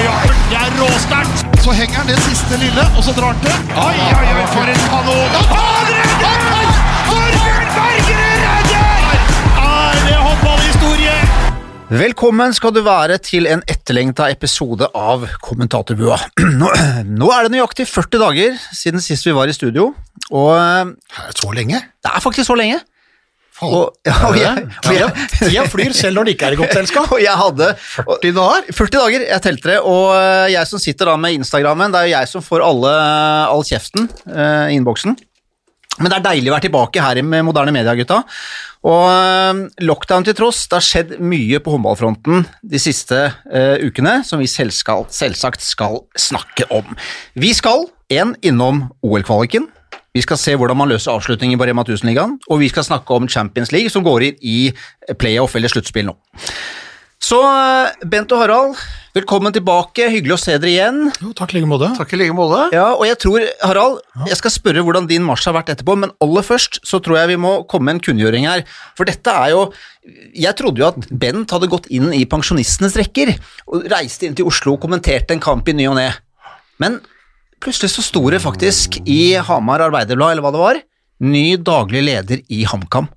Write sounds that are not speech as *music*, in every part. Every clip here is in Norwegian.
oi, oi. Det er råsterkt. Så henger han det siste lille, og så drar han til. Oi, oi, oi, for en kanon. Han redder! Torbjørn Bergerud redder! Er det håndballhistorie? Velkommen skal du være til en etterlengta episode av Kommentatorbua. *clears throat* Nå, nå er det nøyaktig 40 dager siden sist vi var i studio, og eh, Er det så lenge? det er faktisk så lenge. Og, ja, og, jeg, og, jeg, tida flyr selv når det ikke er i godt selskap. *laughs* og jeg hadde 40 dager? 40 dager, jeg telte det, og eh, jeg som sitter da med Instagrammen, det er jo jeg som får alle, all kjeften i i innboksen. Men det er deilig å være tilbake her med moderne media, gutta. Og eh, lockdown til tross, det har skjedd mye på håndballfronten de siste uh, ukene, som vi selv skal, selvsagt skal snakke om. Vi skal en innom OL-kvaliken. Vi skal se hvordan man løser avslutningen på Rema 1000-ligaen, og vi skal snakke om Champions League, som går inn i playoff eller sluttspill nå. Så eh, Bent og Harald, velkommen tilbake. Hyggelig å se dere igjen. Jo, takk i like måte. Takk i like måte. Ja, og jeg tror, Harald, jeg skal spørre hvordan din marsj har vært etterpå, men aller først så tror jeg vi må komme med en kunngjøring her. For dette er jo Jeg trodde jo at Bent hadde gått inn i pensjonistenes rekker og reiste inn til Oslo og kommenterte en kamp i ny og ne. Men plutselig så sto det faktisk i Hamar Arbeiderblad, eller hva det var, ny daglig leder i HamKam.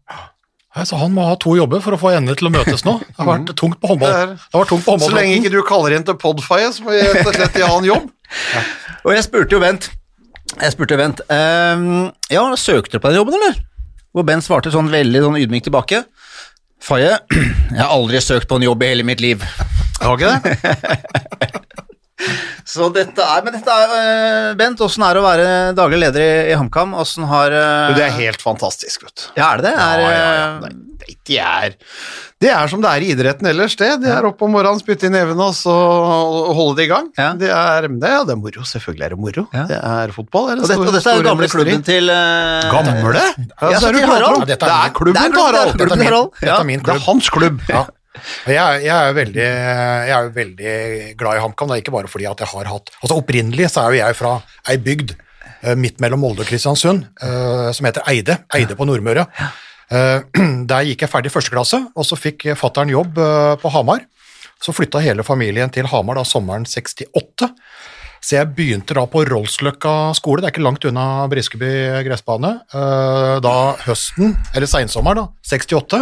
Så han må ha to jobber for å få endene til å møtes nå. Det har vært tungt på håndball. Det har tungt på håndball Så lenge ikke du kaller inn til Podfire, så må vi rett og slett gi han jobb. *laughs* Og jeg spurte jo Bent Jeg spurte Bent um, Ja, søkte du på den jobben, eller? Hvor Bent svarte sånn veldig sånn ydmykt tilbake. Faye, *clears throat* jeg har aldri søkt på en jobb i hele mitt liv. Har ikke det? *laughs* Så dette er, Men dette er, øh, Bent, åssen er det å være daglig leder i, i HamKam? Åssen har øh, Det er helt fantastisk, vet du. Ja, er det det? Er, Ja, ja, ja. øh, Det, det, er, det er som det er i idretten ellers, det. Det er opp om morgenen, spytte i nevene og så holde det i gang. Ja. Det, er, det, ja, det er moro. Selvfølgelig er det moro. Ja. Det er fotball. Er og, dette, store, og dette er jo gamle industri. klubben til uh, Gamle? Ja, Ja, så er det Harald. Ja, dette Det er klubben til Harald. det er Dette er min, klubb. Ja. Det er hans klubb. Ja. Jeg, jeg, er veldig, jeg er veldig glad i HamKam, det er ikke bare fordi at jeg har hatt Altså Opprinnelig så er jo jeg fra ei bygd eh, midt mellom Molde og Kristiansund eh, som heter Eide. Eide på Nordmøre. Eh, *clears throat* Der gikk jeg ferdig første klasse, og så fikk fattern jobb på Hamar. Så flytta hele familien til Hamar da sommeren 68. Så jeg begynte da på Rollsløkka skole, det er ikke langt unna Briskeby gressbane, da høsten, eller seinsommeren, da, 68.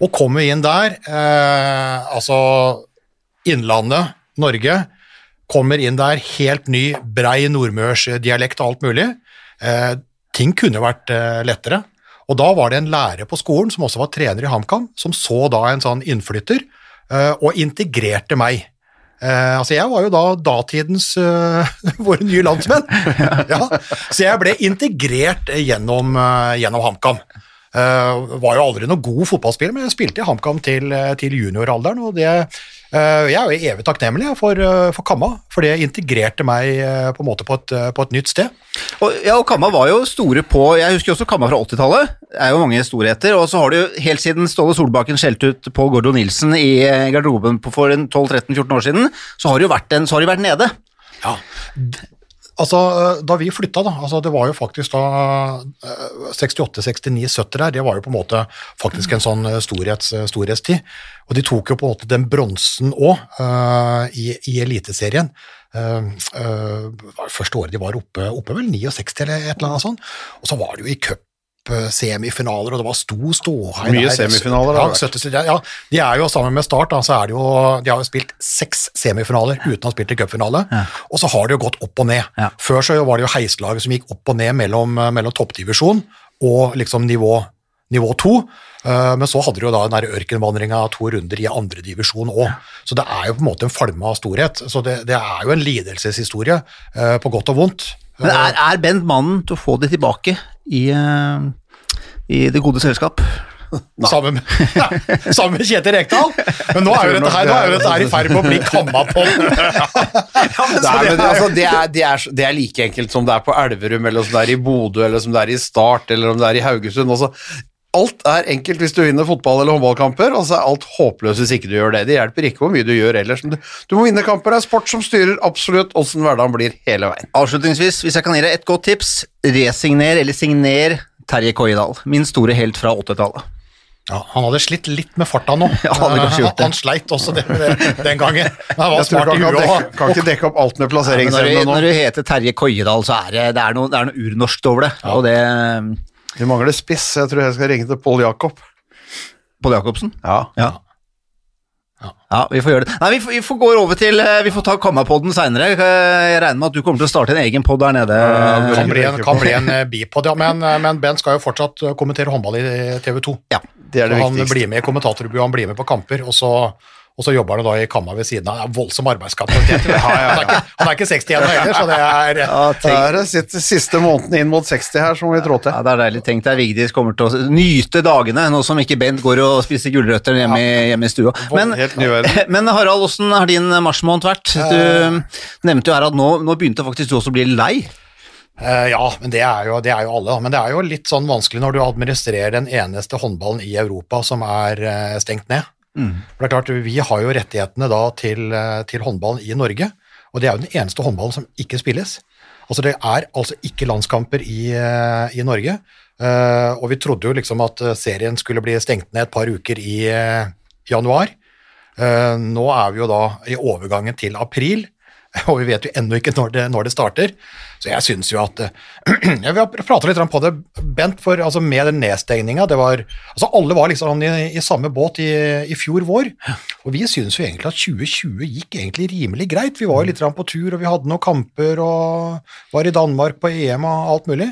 Og kommer inn der, eh, altså Innlandet, Norge, kommer inn der helt ny, brei nordmørsdialekt og alt mulig. Eh, ting kunne vært eh, lettere. Og da var det en lærer på skolen som også var trener i HamKam, som så da en sånn innflytter, eh, og integrerte meg. Eh, altså Jeg var jo da datidens uh, *laughs* våre nye landsmenn. *laughs* ja. Så jeg ble integrert gjennom, uh, gjennom HamKam. Eh, var jo aldri noe god fotballspiller, men jeg spilte i HamKam til, eh, til junioralderen. og det, uh, Jeg er jo evig takknemlig for, uh, for Kamma, for det integrerte meg på en måte på et, på et nytt sted. Og, ja, og Kamma var jo store på Jeg husker også Kamma fra 80-tallet. Det er jo mange storheter. Og så har du helt siden Ståle Solbakken skjelte ut Pål Gordo Nilsen i garderoben på- for 12-13-14 år siden, så har det jo vært, en, så har det vært nede. Ja. Altså, eh, Da vi flytta, da, altså det var jo faktisk da eh, 68, 69, 70 der, det var jo på en måte faktisk en sånn eh, storhets, eh, storhetstid. Og de tok jo på en måte den bronsen òg, i, i Eliteserien. Uh, uh, første året de var oppe, oppe vel 69 eller et eller annet sånt. Og så var det jo i cup semifinaler, og det var stor ståhei. Mye der. semifinaler Ja, det vært. ja, de er jo sammen med Start, da, så er det jo, de har jo spilt seks semifinaler uten å ha spilt i cupfinale, og så har det jo gått opp og ned. Ja. Før så var det jo heislaget som gikk opp og ned mellom, eh, mellom toppdivisjon og liksom nivå, nivå to, Eh, men så hadde de jo da den ørkenvandringa to runder i andre divisjon òg. Så det er jo på en måte en falme av storhet. Så det, det er jo en lidelseshistorie, eh, på godt og vondt. Men er, er Bent mannen til å få det tilbake i, eh, i det gode selskap? *laughs* Sammen med, ja, *laughs* sammen med Kjetil Rekdal. Men nå er jo dette her, er jo dette her i ferd med å bli kamma på. *laughs* Altså, det, er, det, er, det er like enkelt som det er på Elverum, eller som det er i Bodø, eller som det er i Start, eller om det er i Haugesund. Altså, alt er enkelt hvis du vinner fotball- eller håndballkamper, og så er alt håpløst hvis ikke du gjør det. Det hjelper ikke hvor mye du gjør ellers. Du, du må vinne kamper. Det er sport som styrer absolutt åssen hverdagen blir hele veien. Avslutningsvis, hvis jeg kan gi deg et godt tips, resigner eller signer Terje Koidal, min store helt fra 80-tallet. Ja, han hadde slitt litt med farta nå. *laughs* Ja, han hadde kanskje gjort det. Han sleit også det, det, den gangen. Men han var smart i kan huet òg. kan ikke dekke opp alt med plasseringsevne nå. når du heter Terje Koiedal, så er det, det er noe, det er noe urnorskt over det. Og det Vi mangler spiss, jeg tror jeg skal ringe til Pål Jakob. Pål Jacobsen. Ja. Ja. Ja, vi får gjøre det. Nei, vi får, vi får gå over til eh, Vi får ta Kammerpodden seinere. Jeg regner med at du kommer til å starte en egen pod der nede. Ja, Kan bli en, kan bli en eh, bipod, ja. Men, eh, men Ben skal jo fortsatt eh, kommentere håndball i TV 2. Ja. Det er det han viktigste. blir med i kommentatorbuet, han blir med på kamper, og så, og så jobber han da i Kamma ved siden av. Det er voldsom arbeidskapasitet. Han, er ikke- han er ikke 61 år heller, så det er Ja, Det er sitter siste måneden inn mot 60 her som vi trå til. ja, det er deilig. Tenk deg Vigdis kommer til å nyte dagene, nå som ikke Bent går og spiser gulrøtter hjemme, i- hjemme i stua. Men, *laughs* men Harald, åssen har din marsmåned vært? Du nevnte jo her at nå, nå begynte faktisk du også å bli lei. Eh, ja, men det er, jo, det er jo alle. Men det er jo litt sånn vanskelig når du administrerer den eneste håndballen i Europa som er eh, stengt ned. For det er klart, Vi har jo rettighetene da til, eh, til håndballen i Norge, og det er jo den eneste håndballen som ikke spilles. Altså Det er altså ikke landskamper i, eh, i Norge. Uh, og vi trodde jo liksom at serien skulle bli stengt ned et par uker i uh, januar. Uh, nå er vi jo da i overgangen til april, *laughs* og vi vet jo ennå ikke når det, når det starter. Så jeg syns jo at Vi har prata litt på det, Bent, for altså med den nedstengninga det var, altså Alle var liksom i, i samme båt i, i fjor vår, og vi syns jo egentlig at 2020 gikk egentlig rimelig greit. Vi var jo litt på tur, og vi hadde noen kamper og var i Danmark på EM og alt mulig.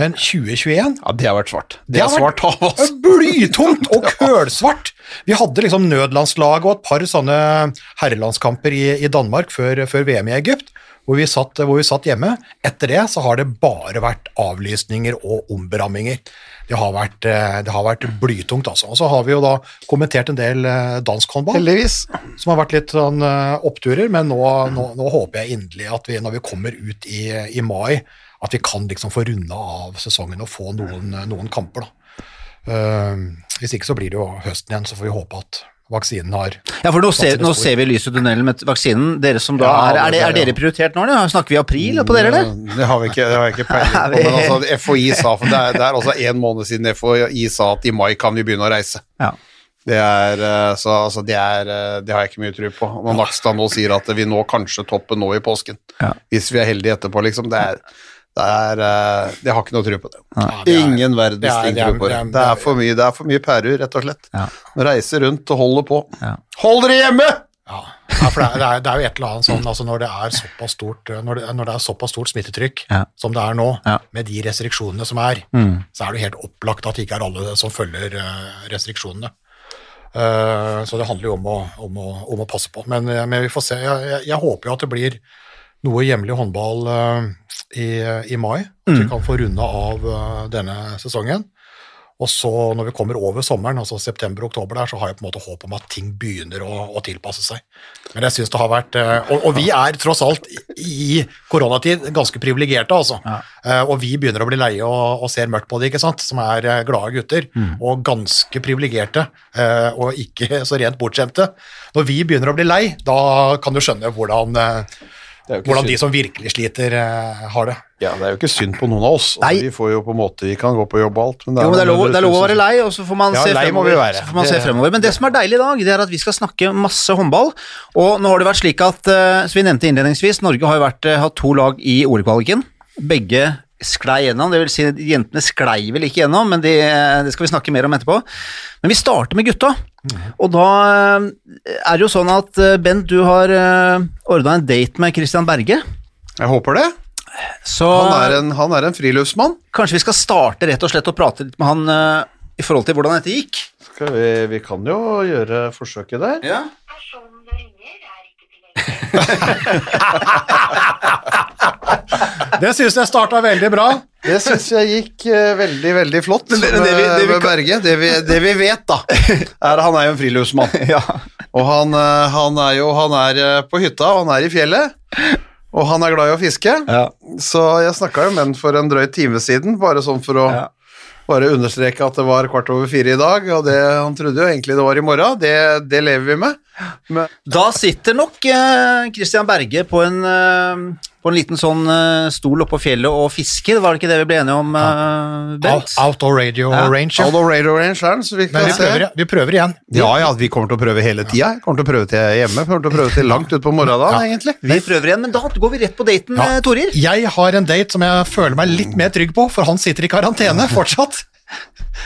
Men 2021 Ja, det har vært svart. Det, Det har vært- svart hav, altså. Blytungt *laughs* og kølsvart! Vi hadde liksom nødlandslag og et par sånne herrelandskamper i, i Danmark før, før VM i Egypt, hvor vi, satt, hvor vi satt hjemme. Etter det så har det bare vært avlysninger og omberamminger. Det har vært, eh, det har vært blytungt, altså. Og så har vi jo da kommentert en del eh, dansk håndball Heldigvis. som har vært litt sånn eh, oppturer, men nå, nå, nå håper jeg inderlig at vi, når vi kommer ut i, i mai, at vi kan liksom få runda av sesongen og få noen, noen kamper. Da. Eh, hvis ikke så blir det jo høsten igjen, så får vi håpe at vaksinen har Ja, for nå ser, nå ser vi lys i tunnelen med vaksinen. Dere som da Ja, er, er, det, er dere prioritert nå, eller? Snakker vi april på dere, eller? Det har vi ikke, det har jeg ikke peiling på, men altså, FHI sa for det er, det er altså en måned siden FHI sa at i mai kan vi begynne å reise. Ja. Det er, eh, så, altså, det, er, eh, det har jeg ikke mye tro på. Når Nakstad nå sier at vi når kanskje toppen nå i påsken, Ja. hvis vi er heldige etterpå, liksom, det er, er eh, Jeg har ikke noe tro på det. Ja, det er- Ingen verdens det er- ting tro på det. det er- for mye, det er for mye pærer, rett og slett. Ja. Reise rundt og holde på. Ja. Hold dere hjemme! Ja, ja for det er, det, er, jo et eller annet sånn altså når det er såpass stort, når det, når det er såpass stort smittetrykk Ja. som det er nå, Ja. med de restriksjonene som er, Mm. så er det jo helt opplagt at det ikke er alle som følger eh, restriksjonene. Uh, så det handler jo om å, om å, om å passe på. Men, eh, men vi får se. Jeg, jeg, jeg håper jo at det blir noe hjemlig håndball eh, i, i mai. At vi kan få runda av eh, denne sesongen. Og så når vi kommer over sommeren, altså september-oktober der, så har jeg på en måte håp om at ting begynner å, å tilpasse seg. Men jeg synes det har vært eh, og, og vi er tross alt i koronatid ganske privilegerte, altså. Ja. Og vi begynner å bli leie og, og ser mørkt på det, ikke sant, som er glade gutter. Og ganske privilegerte, og ikke så rent bortskjemte. Når vi begynner å bli lei, da kan du skjønne hvordan, Det hvordan synd. de som virkelig sliter, uh, har det. Ja, det er jo ikke synd på noen av oss. Nei. Altså, vi får jo på en måte, vi kan gå på jobb og alt, men Jo, men det er, lov, det er lov å være lei, og så får man, Ja, se, fremover, vi være. så får man se fremover. Men det som er deilig i dag, det er at vi skal snakke masse håndball. Og nå har det vært slik at, uh, som vi nevnte innledningsvis, Norge har jo vært, eh, hatt to lag i OL-kvaliken. Begge sklei gjennom, det vil si jentene sklei vel ikke gjennom, men det, det skal vi snakke mer om etterpå. Men vi starter med gutta. Og da eh, er det jo sånn at eh, Bent, du har ordna en date med Christian Berge. Jeg håper det. Så Han er en, han er en friluftsmann. kanskje vi skal starte rett og slett og prate litt med han eh, i forhold til hvordan dette gikk? Skal vi, vi kan jo gjøre forsøket der. Ja. Personen du ringer er ikke tilgjengelig. *laughs* Det synes jeg starta veldig bra. Det syns jeg gikk uh, veldig, veldig flott det- med, det vi- det med Berge. Det vi, det vi vet, da, er at han er jo en friluftsmann. *laughs* ja. Og han, eh, han er jo han er eh, på hytta, og han er i fjellet. Og han er glad i å fiske. Ja. Så jeg snakka jo med han for en drøy time siden, bare sånn for å Ja. bare understreke at det var kvart over fire i dag, og det, han trodde jo egentlig det var i morgen. Det, det lever vi med. Da sitter nok eh, Christian Berge på en, eh, på en liten sånn eh, stol oppå fjellet og fisker, var det ikke det vi ble enige om, eh, Out, Bent? outdoor radio Ja. range. ja. radio range er den, så vi Men vi prøver, vi prøver igjen. Ja, ja, vi kommer til å prøve hele tida. Kommer til å prøve til hjemme, kommer til å prøve til langt utpå morgenen, Ja. egentlig. Vi prøver igjen, men da går vi rett på daten, Ja. Torir. Jeg har en date som jeg føler meg litt mer trygg på, for han sitter i karantene fortsatt.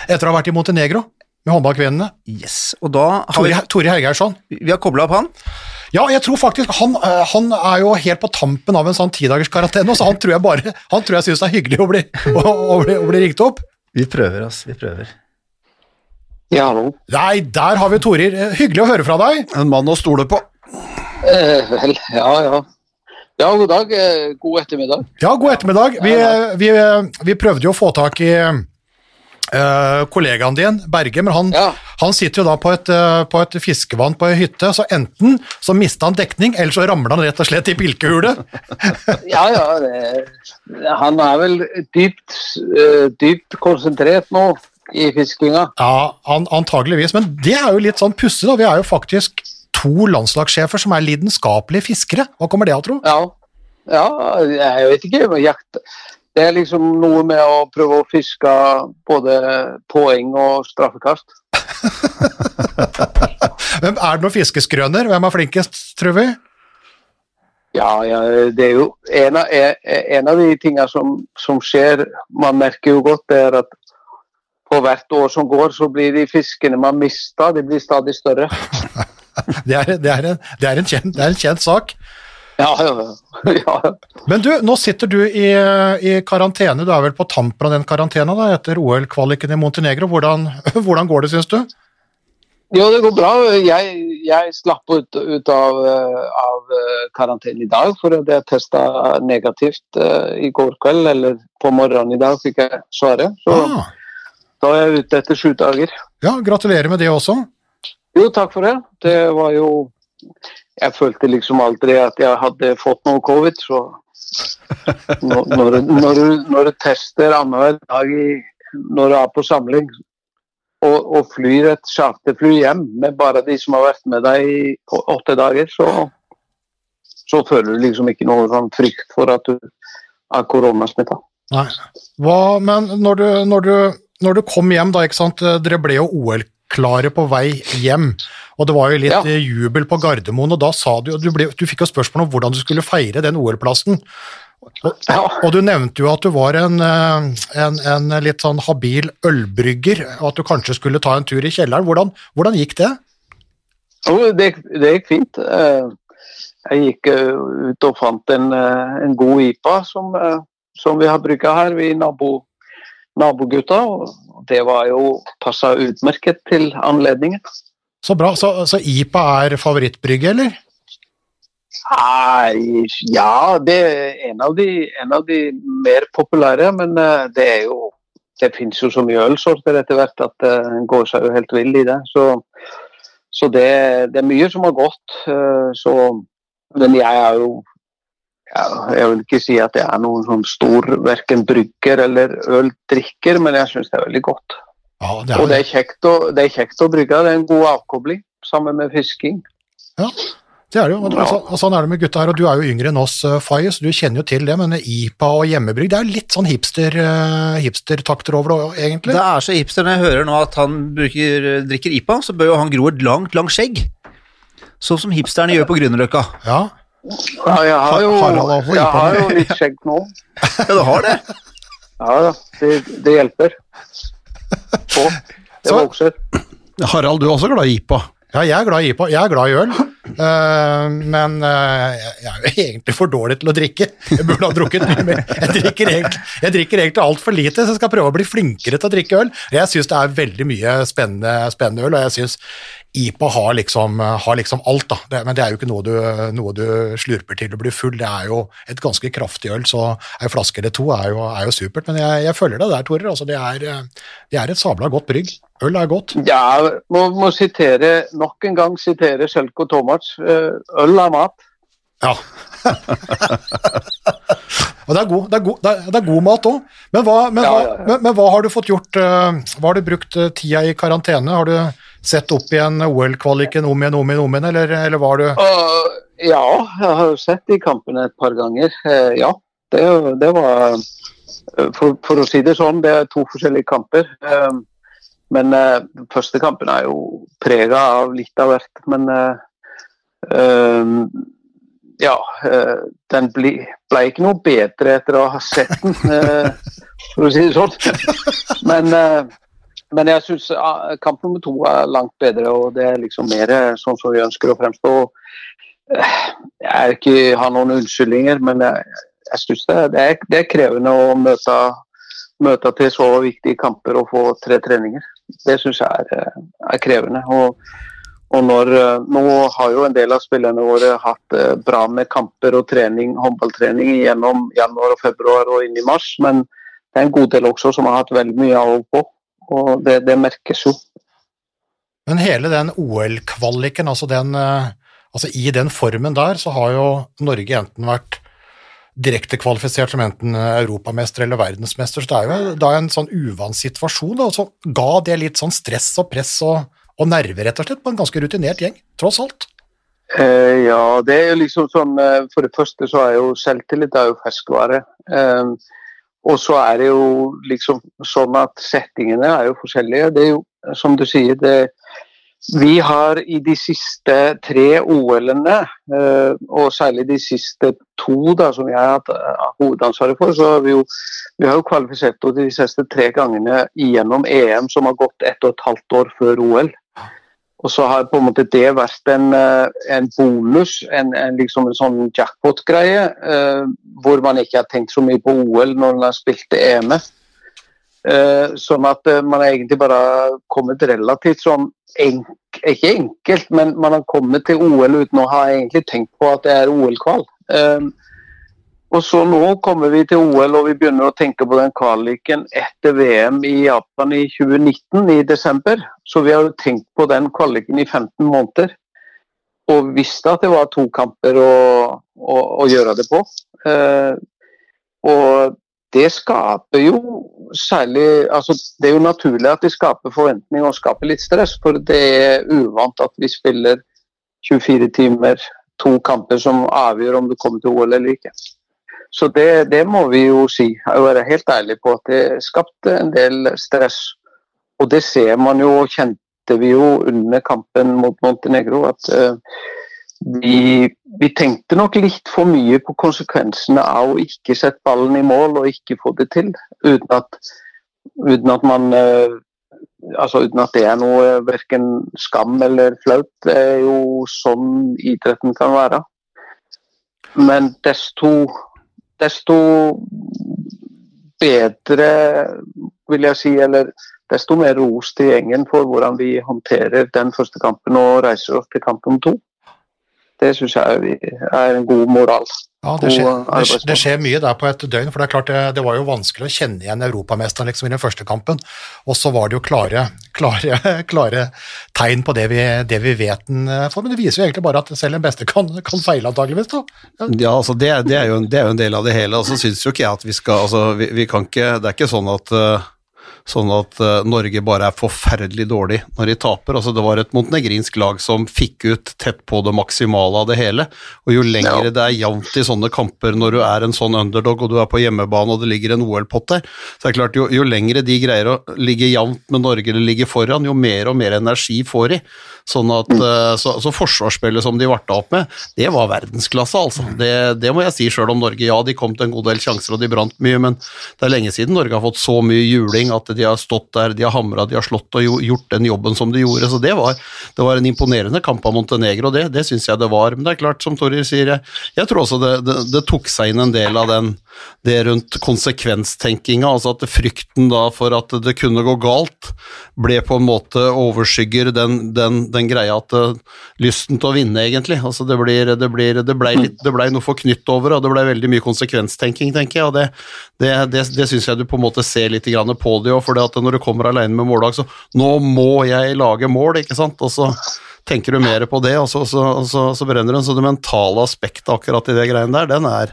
Etter å ha vært i Montenegro med håndballkvinnene. Yes, og da har vi, Tore, Tore Hergeirsson. vi har kobla opp han. Ja, jeg tror faktisk han, øh, han er jo helt på tampen av en sånn tidagers karantene, så han tror jeg bare Han tror jeg syns det er hyggelig å bli, å, å bli, å bli ringt opp. Vi prøver, ass. Vi prøver. Ja, hallo. Nei, der har vi Torir. Eh, Hyggelig å høre fra deg. En mann å stole på. Eh, vel, ja, ja. Ja, god dag. Eh, god ettermiddag. Ja, god ettermiddag. Vi, vi, vi prøvde jo å få tak i eh, kollegaen din, Berge, men han, Ja. han sitter jo da på et, eh, på et fiskevann på ei hytte, så enten så mista han dekning, eller så ramla han rett og slett i pilkehulet. *laughs* Ja, ja. Det, han er vel dypt, eh, dypt konsentrert nå i fiskinga. Ja, an, antageligvis, men det er jo litt sånn pussig, da. Vi er jo faktisk to landslagssjefer som er lidenskapelige fiskere. Hva kommer det av, tro? Ja. ja, jeg vet ikke. Jakt Det er liksom noe med å prøve å fiske både poeng og straffekast. *laughs* Hvem Er det noen fiskeskrøner? Hvem er flinkest, tror vi? Ja, ja, det er jo en av, en av de tingene som, som skjer, man merker jo godt, det er at på hvert år som går, så blir de fiskene man mister, de blir stadig større. *laughs* Det er, det er, en, det er, en, kjent, det er en kjent sak. Ja, ja, *laughs* ja. Men du, nå sitter du i, i karantene. Du er vel på tampen av den karantena da, etter OL-kvaliken i Montenegro. Hvordan, *laughs* hvordan går det, syns du? Jo, det går bra. Jeg, jeg slapp ut, ut av, eh, av eh, karantene i dag, for jeg testa negativt uh, i går kveld, eller på morgenen i dag fikk jeg svaret. Så Ah, da er jeg ute etter sju dager. ja, gratulerer med det også. Jo, takk for det. Det var jo Jeg følte liksom aldri at jeg hadde fått noe covid, så når, når, når, du, tester annenhver dag i, når du er på samling, og, og flyr et charterfly hjem med bare de som har vært med deg i åtte dager, så, så føler du liksom ikke noe sånn frykt for at du er koronasmitta. Nei. Men når du, når, du, når du kom hjem, da, ikke sant, dere ble jo OL-klare på vei hjem, og det var jo litt Ja. eh, jubel på Gardermoen, og da sa du, du, ble, du fikk jo spørsmål om hvordan du skulle feire den OL-plassen. Og, Ja. og du nevnte jo at du var en, eh, en, en litt sånn habil ølbrygger, og at du kanskje skulle ta en tur i kjelleren. Hvordan, hvordan gikk det? Jo, det, det gikk fint. Eh, Jeg gikk ut og fant en, en god IPA som, som vi har brygga her, i nabo, nabogutta. og Det var jo passa utmerket til anledningen. Så bra. Så, så IPA er favorittbrygge, eller? Nei, ja, det er en av de, en av de mer populære, men eh, det er jo Det finnes jo så mye ølsorter etter hvert at eh, en går seg jo helt vill i det. Så, så det, det er mye som har gått. eh, Så, men jeg er jo ja, Jeg vil ikke si at jeg er noen sånn stor verken brygger eller øldrikker, men jeg syns det er veldig godt. Ja, det Og det er kjekt å, det er kjekt å brygge. Det er en god avkobling sammen med fisking. Det er det jo, og, ja. og sånn er det med gutta her, og du er jo yngre enn oss, Faye, så du kjenner jo til det, men IPA og hjemmebrygg, det er litt sånn hipster, uh, over det, egentlig. Det er så hipster når jeg hører nå at han bruker, drikker IPA, så bør jo han gro et langt, langt skjegg. Sånn som hipsterne gjør på Grünerløkka. Ja, Ja, jeg har jo, jeg har jo litt skjegg nå. *laughs* Ja, du har det? Ja da, det, det hjelper. På. Det Så- vokser. Harald, du er også glad i IPA. ja, jeg er glad i IPA, jeg er glad i øl, uh, men uh, jeg er jo egentlig for dårlig til å drikke. Jeg burde ha drukket mye mer. Jeg drikker egentlig, jeg drikker egentlig alt for lite, så jeg skal prøve å bli flinkere til å drikke øl. Jeg synes det er veldig mye spennende, spennende øl, og jeg synes IPA har liksom, har liksom alt, da. Det, men det er jo ikke noe du, noe du slurper til å bli full. Det er jo et ganske kraftig øl, så ei flaske eller to er jo, er jo supert. Men jeg, jeg følger deg der, Torer. Altså, det, er, eh, det er et sabla godt brygg. Øl er godt. Ja, må, må sitere, nok en gang sitere Selko Tomac. Eh, Øl er mat. Ja. *laughs* Og det er god, det er god, det er, god mat òg. Men, men, Ja, ja, ja. men, men hva har du fått gjort? eh, Hva har du brukt eh, tida i karantene? Har du sett opp igjen OL-kvaliken om igjen, om igjen, om igjen, eller, eller var du uh, ja, jeg har jo sett de kampene et par ganger. Uh, ja, det, det var eh, for, for å si det sånn, det er to forskjellige kamper. Uh, men eh, den første kampen er jo prega av litt av hvert. Men eh, eh, ja, eh, den ble, ble ikke noe bedre etter å ha sett den, eh, for å si det sånn. Men, eh, men jeg syns kamp nummer to er langt bedre, og det er liksom mer eh, sånn som vi ønsker å fremstå. Jeg er ikke, har noen unnskyldninger, men jeg, jeg synes det, det, det er krevende å møte, møte til så viktige kamper og få tre treninger. Det syns jeg er, eh, er krevende. Og, og når, eh, nå har jo en del av spillerne våre hatt bra med kamper og trening, håndballtrening gjennom januar og februar og inn i mars, men det er en god del også som har hatt veldig mye av og på. Og det, det merkes jo. Men hele den OL-kvaliken, altså, den, eh, altså i den formen der, så har jo Norge enten vært direkte kvalifisert som enten europamester eller verdensmester, så det er jo da en sånn uvant situasjon, da, og så ga det litt sånn stress og press og, og nerver, rett og slett, på en ganske rutinert gjeng, tross alt. Eh, ja, det er jo liksom sånn eh, For det første så er jo selvtillit er jo ferskvare. Eh, og så er det jo liksom sånn at settingene er jo forskjellige. Det er jo, som du sier, det Vi har i de siste tre OL-ene, eh, og særlig de siste to da, som jeg har hatt eh, hovedansvaret for, så har vi jo vi har jo kvalifisert oss de siste tre gangene gjennom EM som har gått ett og et halvt år før OL. Og så har på en måte det vært en, eh, en bonus, en, en, liksom en sånn jackpot-greie, eh, hvor man ikke har tenkt så mye på OL når man har spilt EM-et. Eh, sånn at eh, man har egentlig bare kommet relativt sånn enk, Ikke enkelt, men man har kommet til OL uten å ha egentlig tenkt på at det er OL-kval. Eh, og så nå kommer vi til OL og vi begynner å tenke på den kvaliken etter VM i Japan i 2019 i desember. Så vi har tenkt på den kvaliken i 15 måneder. Og visste at det var to kamper å, å, å gjøre det på. Eh, og det skaper jo særlig altså Det er jo naturlig at det skaper forventning og skaper litt stress, for det er uvant at vi spiller 24 timer, to kamper som avgjør om du kommer til OL eller ikke. Så det, det må vi jo si, og være helt ærlig på, at det skapte en del stress. Og det ser man jo, og kjente vi jo under kampen mot Montenegro, at uh, vi, vi tenkte nok litt for mye på konsekvensene av å ikke sette ballen i mål og ikke få det til, uten at, uten at man uh, Altså uten at det er noe verken skam eller flaut. Det er jo sånn idretten kan være. Men desto, desto bedre, vil jeg si, eller desto mer ros til gjengen for hvordan vi håndterer den første kampen og reiser oss til kamp om to. Det syns jeg er en god moral. Ja, det skjer, det, det skjer mye der på et døgn, for det er klart det, det var jo vanskelig å kjenne igjen europamesteren liksom, i den første kampen, og så var det jo klare, klare, *laughs* klare tegn på det vi, det vi vet den for. men det viser jo egentlig bare at selv den beste kan, kan feile antageligvis da. Ja, altså det, det, er jo en, det er jo en del av det hele, og så syns jo ikke jeg at vi skal altså vi, vi kan ikke, Det er ikke sånn at eh, Sånn at eh, Norge bare er forferdelig dårlig når de taper. Altså Det var et montenegrinsk lag som fikk ut tett på det maksimale av det hele. Og jo lenger Ja. det er jevnt i sånne kamper når du er en sånn underdog og du er på hjemmebane og det ligger en OL-pott der, så er det klart jo, jo lengre de greier å ligge jevnt med Norge eller ligge foran, jo mer og mer energi får de. Sånn at, eh, så, så forsvarsspillet som de varta opp med, det var verdensklasse, altså. Det, det må jeg si sjøl om Norge. Ja, de kom til en god del sjanser og de brant mye, men det er lenge siden Norge har fått så mye juling at de har stått der, de har hamra, de har slått og gjort den jobben som de gjorde. Så det var, det var en imponerende kamp av Montenegro, det, det syns jeg det var. Men det er klart, som Torir sier, jeg, jeg tror også det, det, det tok seg inn en del av den det rundt konsekvenstenkinga, altså at frykten da for at det kunne gå galt, ble på en måte overskygger den, den, den greia at eh, lysten til å vinne, egentlig. Altså det blir, det blir, det ble, litt, det ble noe forknytt over, og det ble veldig mye konsekvenstenking, tenker jeg, og det, det, det, det syns jeg du på en måte ser litt på det òg, for det at når du kommer alene med mållag, så nå må jeg lage mål, ikke sant, og så tenker du mer på det, og så, så, så, så brenner den. Så det mentale aspektet akkurat i det greiene der, den er,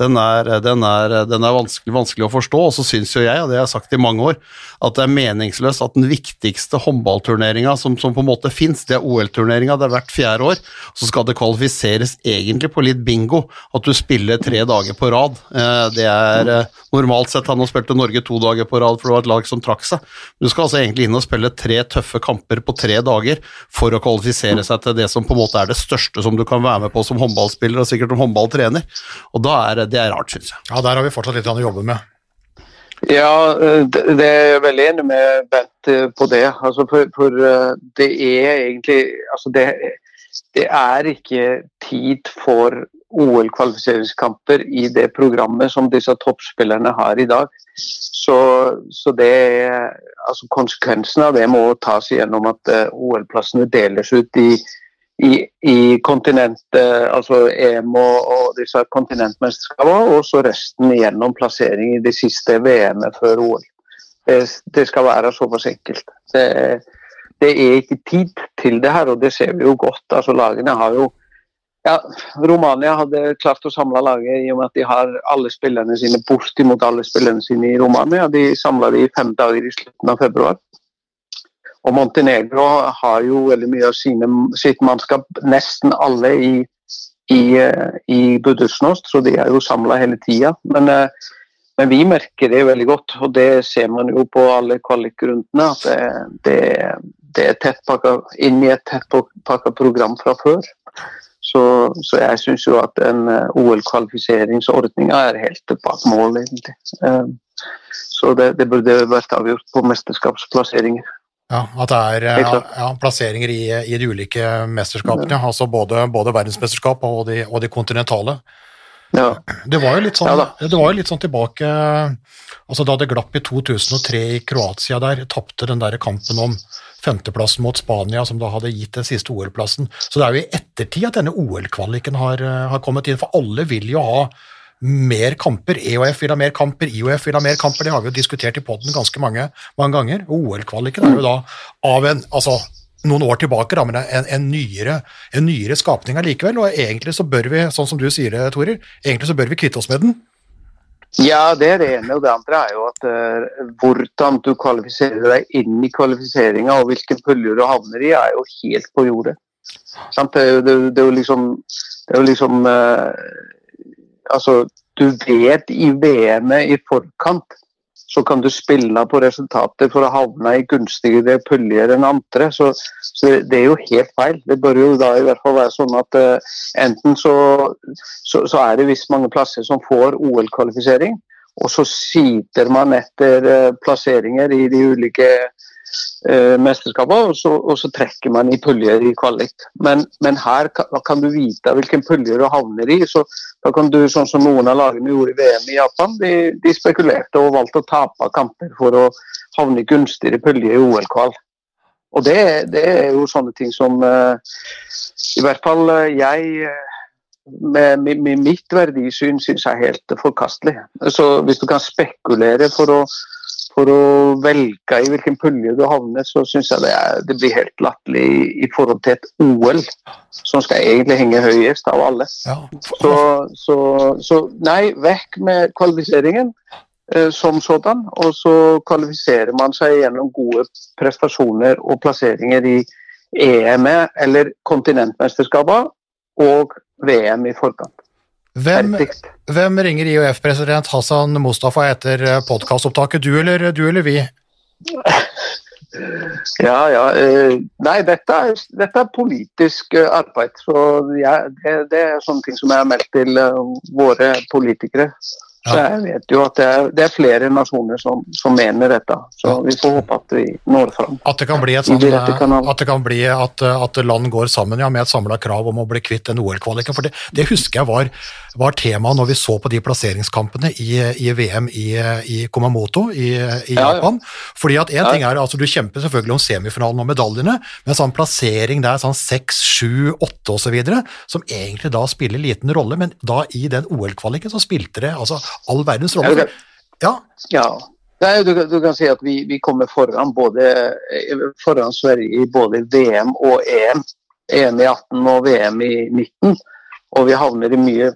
den er, den er, den er vanskelig, vanskelig, å forstå. Og så syns jo jeg, og det har jeg sagt i mange år, at det er meningsløst at den viktigste håndballturneringa som, som på en måte fins, det er OL-turneringa, det er hvert fjerde år. Så skal det kvalifiseres egentlig på litt bingo, at du spiller tre dager på rad. Eh, Det er eh, normalt sett han nå spilte Norge to dager på rad, for det var et lag som trakk seg. Du skal altså egentlig inn og spille tre tøffe kamper på tre dager for å kvalifisere seg til det som på en måte er det største som du kan være med på som håndballspiller og sikkert som håndballtrener. Og da er det er rart, syns jeg. Ja, der har vi fortsatt litt å jobbe med. Ja, det det er jeg veldig enig med Bent eh, på det. Altså for, for eh, det er egentlig altså det, det er ikke tid for OL-kvalifiseringskamper i det programmet som disse toppspillerne har i dag. Så, så det er, altså konsekvensen av det må tas gjennom at eh, OL-plassene deles ut i, i, i kontinentet, altså EM og, og disse kontinentmesterskapene, og så resten gjennom plassering i det siste VM-et før OL. Det, det skal være såpass enkelt. Det, det er ikke tid til det her, og det ser vi jo godt. Altså Lagene har jo ja, Romania hadde klart å samle laget i og med at de har alle spillerne sine bortimot alle spillerne sine i Romania. De samla de i fem dager i slutten av februar. Og Montenegro har jo veldig mye av sine, sitt mannskap, nesten alle i, i, eh, i Budućnost, så de er jo samla hele tida. Men, eh, men vi merker det veldig godt, og det ser man jo på alle kvalikrundene. At det, det, det er tettpakka inn i et tettpakka program fra før. Så, så jeg syns jo at en eh, OL-kvalifiseringsordninga er helt bak mål, egentlig. Eh, Så det, det burde vært avgjort på mesterskapsplasseringer. Ja, At det er ja, plasseringer i, i de ulike mesterskapene, altså både, både verdensmesterskap og de, og de kontinentale. Ja. Det var jo litt sånn, Ja det var jo litt sånn tilbake altså Da det glapp i 2003 i Kroatia der, tapte den der kampen om femteplassen mot Spania, som da hadde gitt den siste OL-plassen. Så det er jo i ettertid at denne OL-kvaliken har, eh, har kommet inn, for alle vil jo ha mer kamper. EOF vil ha mer kamper, IOF vil ha mer kamper, det har vi jo diskutert i poden ganske mange, mange ganger. OL-kvaliken er jo da av en altså noen år tilbake, da, men en, en, nyere, en nyere skapning allikevel. Og egentlig så bør vi, sånn som du sier det, Torer, egentlig så bør vi kvitte oss med den. Ja, det er det ene. Og det andre er jo at uh, hvordan du kvalifiserer deg inn i kvalifiseringa og hvilken pulje du havner i, er jo helt på jordet. Sant? Det, er jo- det er jo liksom, det er jo liksom uh, Altså, du vet i VM-et i forkant så kan du spille på resultater for å havne i gunstigere puljer enn andre. Så, så det, er jo helt feil. Det bør jo da i hvert fall være sånn at uh, enten så, så, så er det visst mange plasser som får OL-kvalifisering, og så sitter man etter uh, plasseringer i de ulike eh, mesterskapene, og og så trekker man i puljer i kvalik. Men, men her kan, kan du vite hvilken pulje du havner i. så da kan du, sånn som noen av lagene gjorde i VM i Japan, de, de spekulerte og valgte å tape kamper for å havne i gunstigere pulje i OL-kval. Og det, det er jo sånne ting som eh, i hvert fall eh, jeg eh, med, med mitt verdisyn syns jeg er helt forkastelig. Så hvis du kan spekulere for å, for å velge i hvilken pulje du havner, så syns jeg det, er, det blir helt latterlig i, forhold til et OL, som skal egentlig henge høyest av alle. Ja. Så, så, så nei, vekk med kvalifiseringen eh, som sådan. Og så kvalifiserer man seg gjennom gode prestasjoner og plasseringer i EM eller kontinentmesterskapet og VM i forkant. Hvem, hvem ringer IOF-president Hassan Mustafa etter podkastopptaket? Du eller, du eller vi? *laughs* Ja, ja. eh, Nei, dette er, dette er politisk eh, arbeid. Så jeg, det, det er sånne ting som jeg har meldt til eh, våre politikere. Så Ja. jeg vet jo at det er, det er flere nasjoner som, som mener dette. Så vi får håpe at vi når fram. At det kan bli, sånt, kanaler. at, det kan bli at, at land går sammen ja, med et samla krav om å bli kvitt den OL-kvaliken. For det, det husker jeg var, var tema når vi så på de plasseringskampene i, i VM i, i Kumamoto i, i Ja, ja. Japan. Fordi at en Ja. ting er, altså Du kjemper selvfølgelig om semifinalen og medaljene, men sånn plassering der, sånn seks, sju, åtte osv., som egentlig da spiller liten rolle, men da i den OL-kvaliken så spilte det altså all verdens rolle. Ja, Ja. Nei, du, du kan si at vi, vi kommer foran, både, foran Sverige i både VM og EM. EM i 18 og VM i 19. Og vi havner i mye,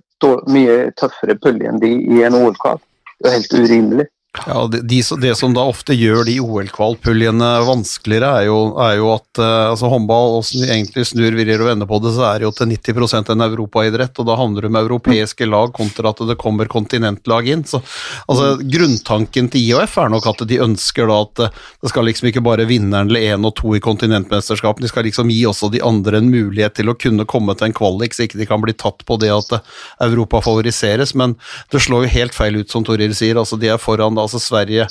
mye tøffere pulje enn de i en OL-kvall. Det er helt urimelig. Ja, de, som- det som da ofte gjør de OL-kvalpuljene vanskeligere, er jo, er jo at eh, altså håndball, og egentlig snur virrer og vender på det, så er det jo til 90% en europaidrett, og da handler det om europeiske lag kontra at det kommer kontinentlag inn. Så altså, grunntanken til IOF er nok at de ønsker da at eh, det skal liksom ikke bare vinneren eller én og to i kontinentmesterskapet, de skal liksom gi også de andre en mulighet til å kunne komme til en kvalik, så ikke de kan bli tatt på det at eh, Europa favoriseres, men det slår jo helt feil ut, som Toril sier. altså De er foran da, altså Sverige,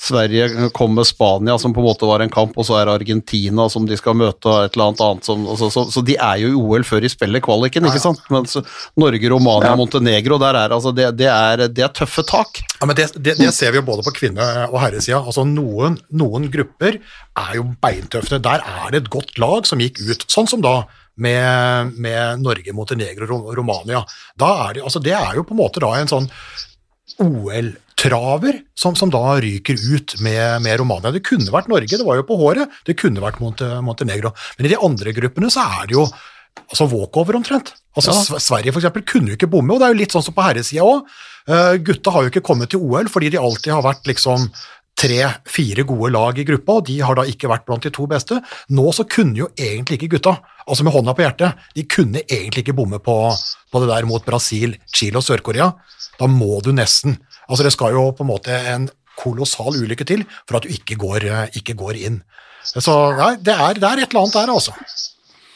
Sverige kom med Spania, som på en måte var en kamp, og så er Argentina som de skal møte, og et eller annet annet. Som, altså, så, så de er jo i OL før de spiller kvaliken, ikke sant? Mens Norge, Romania, Montenegro, der er altså det, det, er, det er tøffe tak. Ja, men det, det, ser vi jo både på kvinne- og herresida. Altså noen, noen grupper er jo beintøffe. Der er det et godt lag som gikk ut, sånn som da med, med Norge, Montenegro og Romania. Da er det, altså det er jo på en måte da en sånn OL-traver som, som da ryker ut med, med Romania. Det kunne vært Norge, det var jo på håret. Det kunne vært Monte, Montenegro. Men i de andre gruppene så er det jo altså walkover omtrent. Altså ja. Sverige for eksempel kunne jo ikke bomme, og det er jo litt sånn som på herresida òg. gutta har jo ikke kommet til OL fordi de alltid har vært liksom tre-fire gode lag i gruppa, og de har da ikke vært blant de to beste. Nå så kunne jo egentlig ikke gutta, altså med hånda på hjertet, de kunne egentlig ikke bomme på, på det der mot Brasil, Chile og Sør-Korea. Da må du nesten. Altså det skal jo på en måte en kolossal ulykke til for at du ikke går, eh, ikke går inn. Så nei, det er, det er et eller annet der, altså.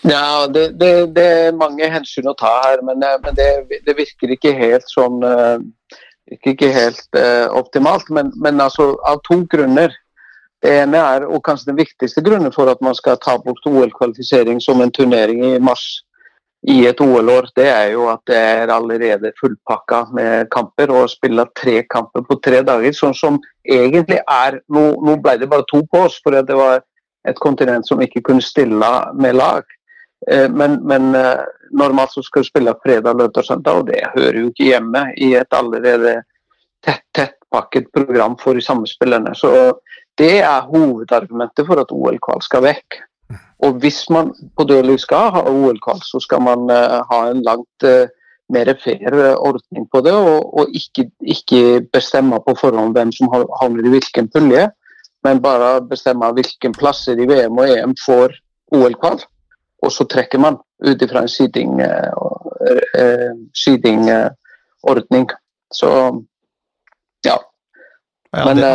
Ja, det, det, det er mange hensyn å ta her, men, eh, men det, det virker ikke helt sånn eh, virker ikke helt uh, optimalt. Men, men altså, av to grunner. Det ene er, og kanskje den viktigste grunnen for at man skal ta bort OL-kvalifisering som en turnering i mars i et OL-år, det er jo at det er allerede fullpakka med kamper. Og å spille tre kamper på tre dager, sånn som egentlig er Nå, nå ble det bare to på oss, for det var et kontinent som ikke kunne stille med lag. Eh, Men, men eh, normalt så skal du spille fredag, lørdag, søndag, og det hører jo ikke hjemme i et allerede tett, tettpakket program for de samme spillerne. Så det er hovedargumentet for at OL-kval skal vekk. Og hvis man på dødelig skal ha OL-kval, så skal man eh, ha en langt eh, mer fair eh, ordning på det, og, og ikke, ikke bestemme på forhånd hvem som har- havner i hvilken pulje, men bare bestemme hvilken plasser i VM og EM får OL-kval. Og så trekker man ut ifra en seeding, eh, eh, seeding eh, ordning. Så ja. Ja, Men det,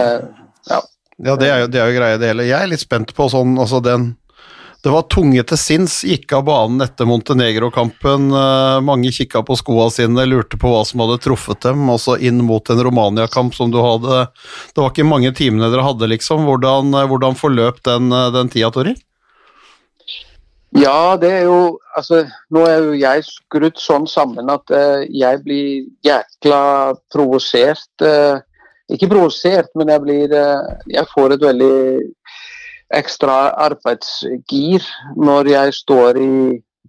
ja. ja, det er jo, det er jo greia det hele. Jeg er litt spent på sånn, altså den det var tunge til sinns, gikk av banen etter Montenegro-kampen. eh, Mange kikka på skoa sine, lurte på hva som hadde truffet dem. altså inn mot en Romania-kamp som du hadde Det var ikke mange timene dere hadde, liksom. Hvordan, eh, hvordan forløp den, eh, den tida, Tori? Ja, det er jo Altså, nå er jo jeg skrudd sånn sammen at uh, jeg blir jækla provosert. Uh, ikke provosert, men jeg blir uh, Jeg får et veldig ekstra arbeidsgir når jeg står i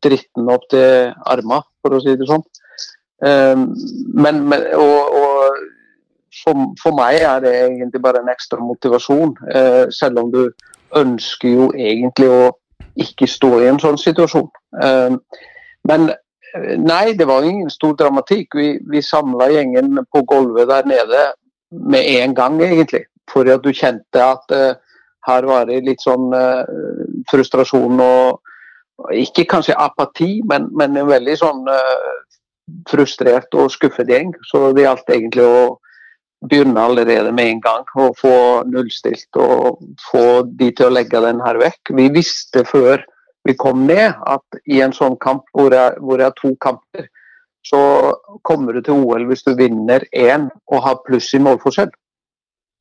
dritten opp til arma, for å si det sånn. Eh, men, men og, og for, for meg er det egentlig bare en ekstra motivasjon, eh, selv om du ønsker jo egentlig å ikke stå i en sånn situasjon. Eh, Men eh, nei, det var ingen stor dramatikk. Vi, vi samla gjengen på gulvet der nede med en gang, egentlig. For at du kjente at eh, her var det litt sånn uh, frustrasjon og Ikke kanskje apati, men, men en veldig sånn uh, frustrert og skuffet gjeng. Så det gjaldt egentlig å begynne allerede med en gang og få nullstilt og få de til å legge den her vekk. Vi visste før vi kom ned at i en sånn kamp hvor jeg, hvor jeg har to kamper, så kommer du til OL hvis du vinner én og har pluss i målforskjell.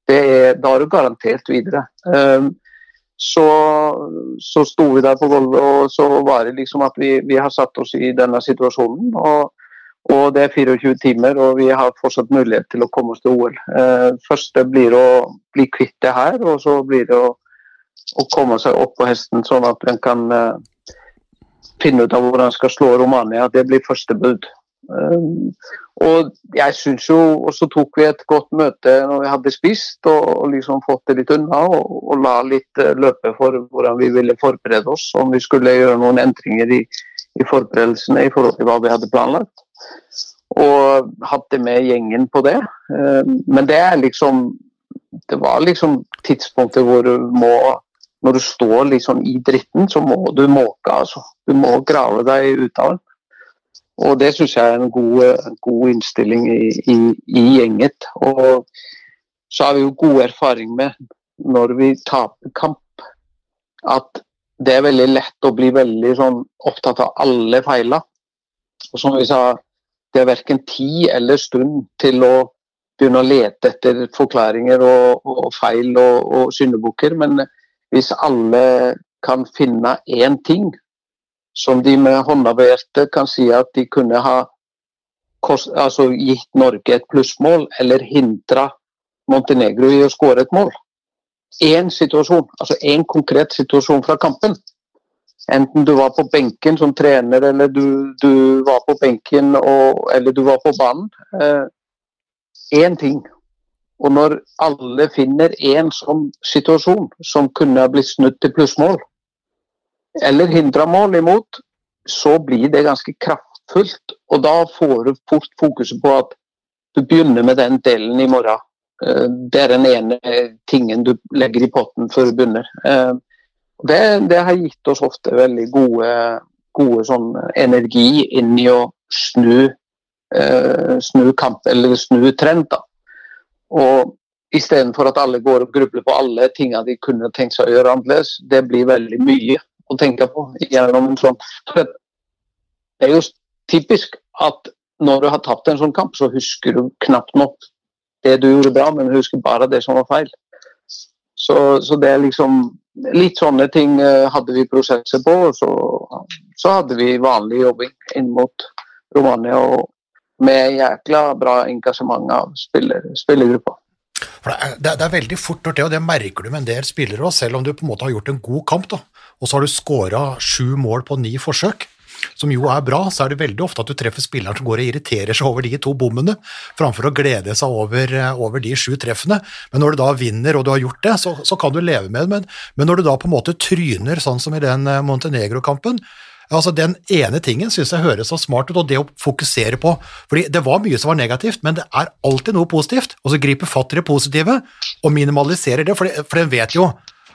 Det er, da er du garantert videre. Um, så, så sto vi der på gulvet, og så var det liksom at vi, vi har satt oss i denne situasjonen. og og det er 24 timer, og vi har fortsatt mulighet til å komme oss til OL. Eh, første blir å bli kvitt det her, og så blir det å, å komme seg opp på hesten, sånn at en kan eh, finne ut av hvordan en skal slå Romania. Det blir første bud. Um, og jeg syns jo Og så tok vi et godt møte når vi hadde spist og, liksom fått det litt unna, og, og la litt eh, løpe for hvordan vi ville forberede oss, om vi skulle gjøre noen endringer i, i forberedelsene i forhold til hva vi hadde planlagt. Og hadde med gjengen på det. Um, men det er liksom Det var liksom tidspunktet hvor du må Når du står liksom i dritten, så må du måke, altså. Du må grave deg ut av den. Og det syns jeg er en god, god innstilling i, i, i, gjenget. Og så har vi jo god erfaring med, når vi taper kamp, at det er veldig lett å bli veldig sånn, opptatt av alle feiler. Og som vi sa, det er verken tid eller stund til å begynne å lete etter forklaringer og, og feil og, og syndebukker, men hvis alle kan finne én ting som de med hånda på hjertet kan si at de kunne ha kost, altså gitt Norge et plussmål, eller hindra Montenegro i å skåre et mål. Én situasjon, altså én konkret situasjon fra kampen. Enten du var på benken som trener, eller du, du var på benken og, eller du var på banen. Én eh, ting. Og når alle finner én sånn situasjon som kunne ha blitt snudd til plussmål, eller hindra mål imot, så blir det ganske kraftfullt. Og da får du fort fokuset på at du begynner med den delen i morgen. Eh, det er den ene tingen du legger i potten før du begynner. Eh, det, det har gitt oss ofte veldig gode, gode sånn energi inn i å snu, eh, snu kamp, eller snu trend. da. Og Istedenfor at alle går og grubler på alle tingene de kunne tenkt seg å gjøre annerledes. Det blir veldig mye å tenke på. gjennom en sånn. Det er jo typisk at når du har tapt en sånn kamp, så husker du knapt nok det du gjorde bra, men husker bare det som var feil. Så, så det er liksom Litt sånne ting eh, hadde vi prosesser på, og så, så hadde vi vanlig jobbing inn mot Romania. og med jækla bra engasjement av spiller, spillergruppa. For det, er, det, er, veldig fort gjort, det, og det merker du med en del spillere òg, selv om du på en måte har gjort en god kamp. da, Og så har du scora sju mål på ni forsøk, som jo er bra, så er det veldig ofte at du treffer spilleren som går og irriterer seg over de to bommene, framfor å glede seg over, over, de sju treffene. Men når du da vinner og du har gjort det, så, så kan du leve med det. Men, men, når du da på en måte tryner sånn som i den eh, Montenegro-kampen, Altså Den ene tingen syns jeg høres så smart ut, og det å fokusere på fordi Det var mye som var negativt, men det er alltid noe positivt. Og så griper fatt i det positive og minimaliserer det, for, for den vet jo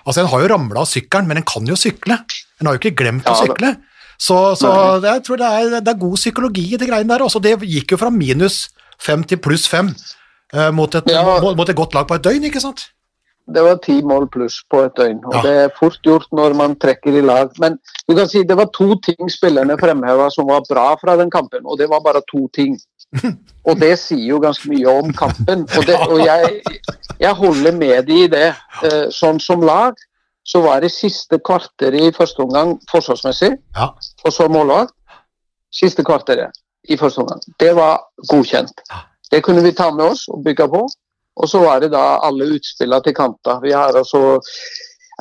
Altså, En har jo ramla av sykkelen, men en kan jo sykle. En har jo ikke glemt å sykle. Så, så jeg tror det er, det er, god psykologi i det greiene der. Også det gikk jo fra minus fem til pluss fem uh, mot, et, ja. mot, mot et godt lag på et døgn, ikke sant? det var ti mål pluss på et døgn. og ja. Det er fort gjort når man trekker i lag. Men du kan si det var to ting spillerne fremheva som var bra fra den kampen, og det var bare to ting. Og det sier jo ganske mye om kampen. Og, det, og jeg, jeg, holder med de i det. Eh, sånn som lag så var det siste kvarter i første omgang forsvarsmessig, ja. og så målvalg. Siste kvarteret i første omgang. Det var godkjent. Det kunne vi ta med oss og bygge på. Og så var det da alle utspillene til kanta. Vi har altså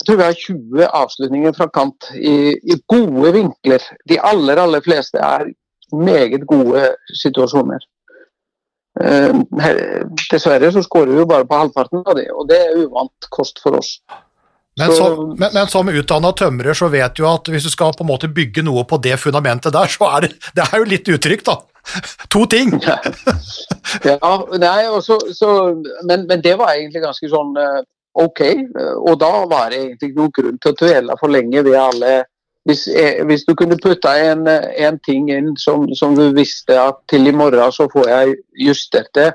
jeg tror vi har 20 avslutninger fra kant i, i, gode vinkler. De aller, aller fleste er meget gode situasjoner. Eh, dessverre så skårer vi jo bare på halvparten av det, og det er uvant kost for oss. Men, så, men, men som utdanna tømrer så vet du at hvis du skal på en måte bygge noe på det fundamentet der, så er det, det er jo litt utrygt, da. To ting! *laughs* ja, nei, også, så, men, men, det var egentlig ganske sånn eh, ok. Og da var det egentlig noen grunn til å dvele for lenge ved alle hvis, jeg, hvis, du kunne putta en, en, ting inn som, som, du visste at til i morgen så får jeg justert det.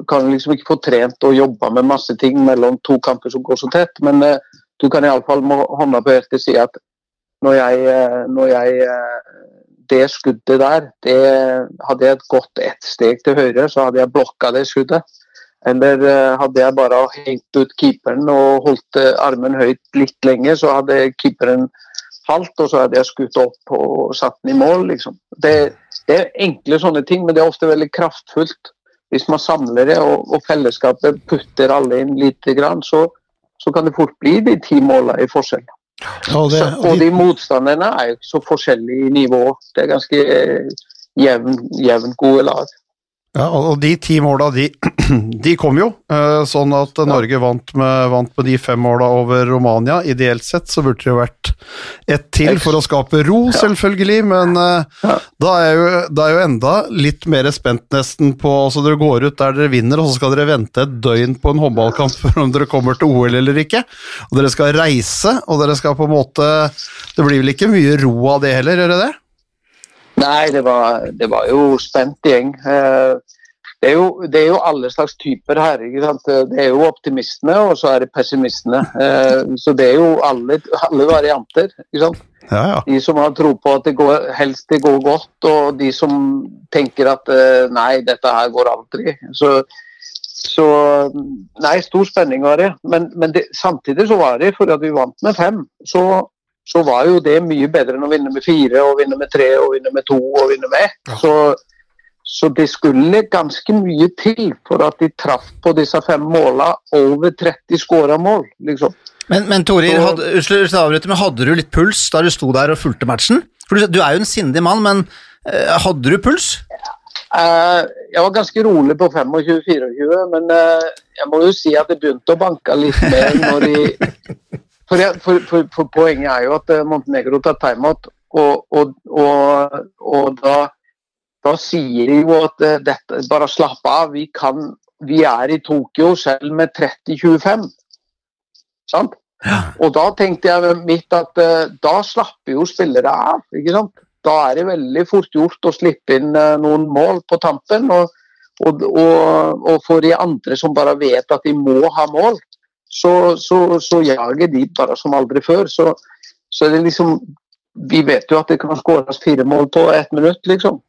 Du kan liksom ikke få trent og jobba med masse ting mellom to kamper som går så tett, men uh, du kan iallfall med hånda på hjertet si at når jeg, når jeg det skuddet der, det hadde jeg gått ett steg til høyre, så hadde jeg blokka det skuddet. Eller eh, hadde jeg bare hengt ut keeperen og holdt eh, armen høyt litt lenger, så hadde keeperen falt, og så hadde jeg skutt opp og satt den i mål. Liksom. Det, det, er enkle sånne ting, men det er ofte veldig kraftfullt. Hvis man samler det, og, og fellesskapet putter alle inn lite grann, så, så kan det fort bli de ti målene i forskjell. Ja, det, og, de, og de motstanderne er jo så forskjellige i nivå. Det er ganske jevn, jevn gode lag. Ja, og de ti måla, de, *clears throat* de kom jo, eh, sånn at Norge vant med, vant med de fem måla over Romania. Ideelt sett så burde det jo vært ett til for å skape ro, selvfølgelig, men eh, da er jo, da er jo enda litt mer spent nesten på altså Dere går ut der dere vinner, og så skal dere vente et døgn på en håndballkamp *laughs* for om dere kommer til OL eller ikke. Og dere skal reise, og dere skal på en måte Det blir vel ikke mye ro av det heller, gjør det det? Nei, det var, det var jo spent gjeng. Eh, Det er, jo, det er jo alle slags typer her. ikke sant? Det er jo optimistene, og så er det pessimistene. Eh, Så det er jo alle, alle varianter. Ja, ja. De som har tro på at det går, helst det går godt, og de som tenker at eh, nei, dette her går aldri. Så, så Nei, stor spenning var det. Men, men det, samtidig så var det, for at vi vant med fem, så, så var jo det mye bedre enn å vinne med fire, og vinne med tre, og vinne med to og vinne med ett. Så, så det skulle ganske mye til for at de traff på disse fem måla over 30 skåra mål, liksom. Men, men Torir, hadde, hadde du litt puls da du sto der og fulgte matchen? For du, du er jo en sindig mann, men eh, hadde du puls? Eh, jeg var ganske rolig på 25-24, men eh, jeg må jo si at det begynte å banke litt mer når de *laughs* For, jeg, for, for, for poenget er jo at eh, Montenegro tar timeout, og, og, og, og da, da sier de jo at eh, dette, bare slapp av, vi, kan, vi er i Tokyo selv med 30-25. Sant? Og da tenkte jeg mitt at eh, da slapper jo spillere av. ikke sant? Da er det veldig fort gjort å slippe inn noen mål på tampen. Og, og, og, og for de andre som bare vet at de må ha mål, så, så, så jager de bare som aldri før. Så, så er det liksom Vi vet jo at det kan skåres fire mål på ett minutt, liksom.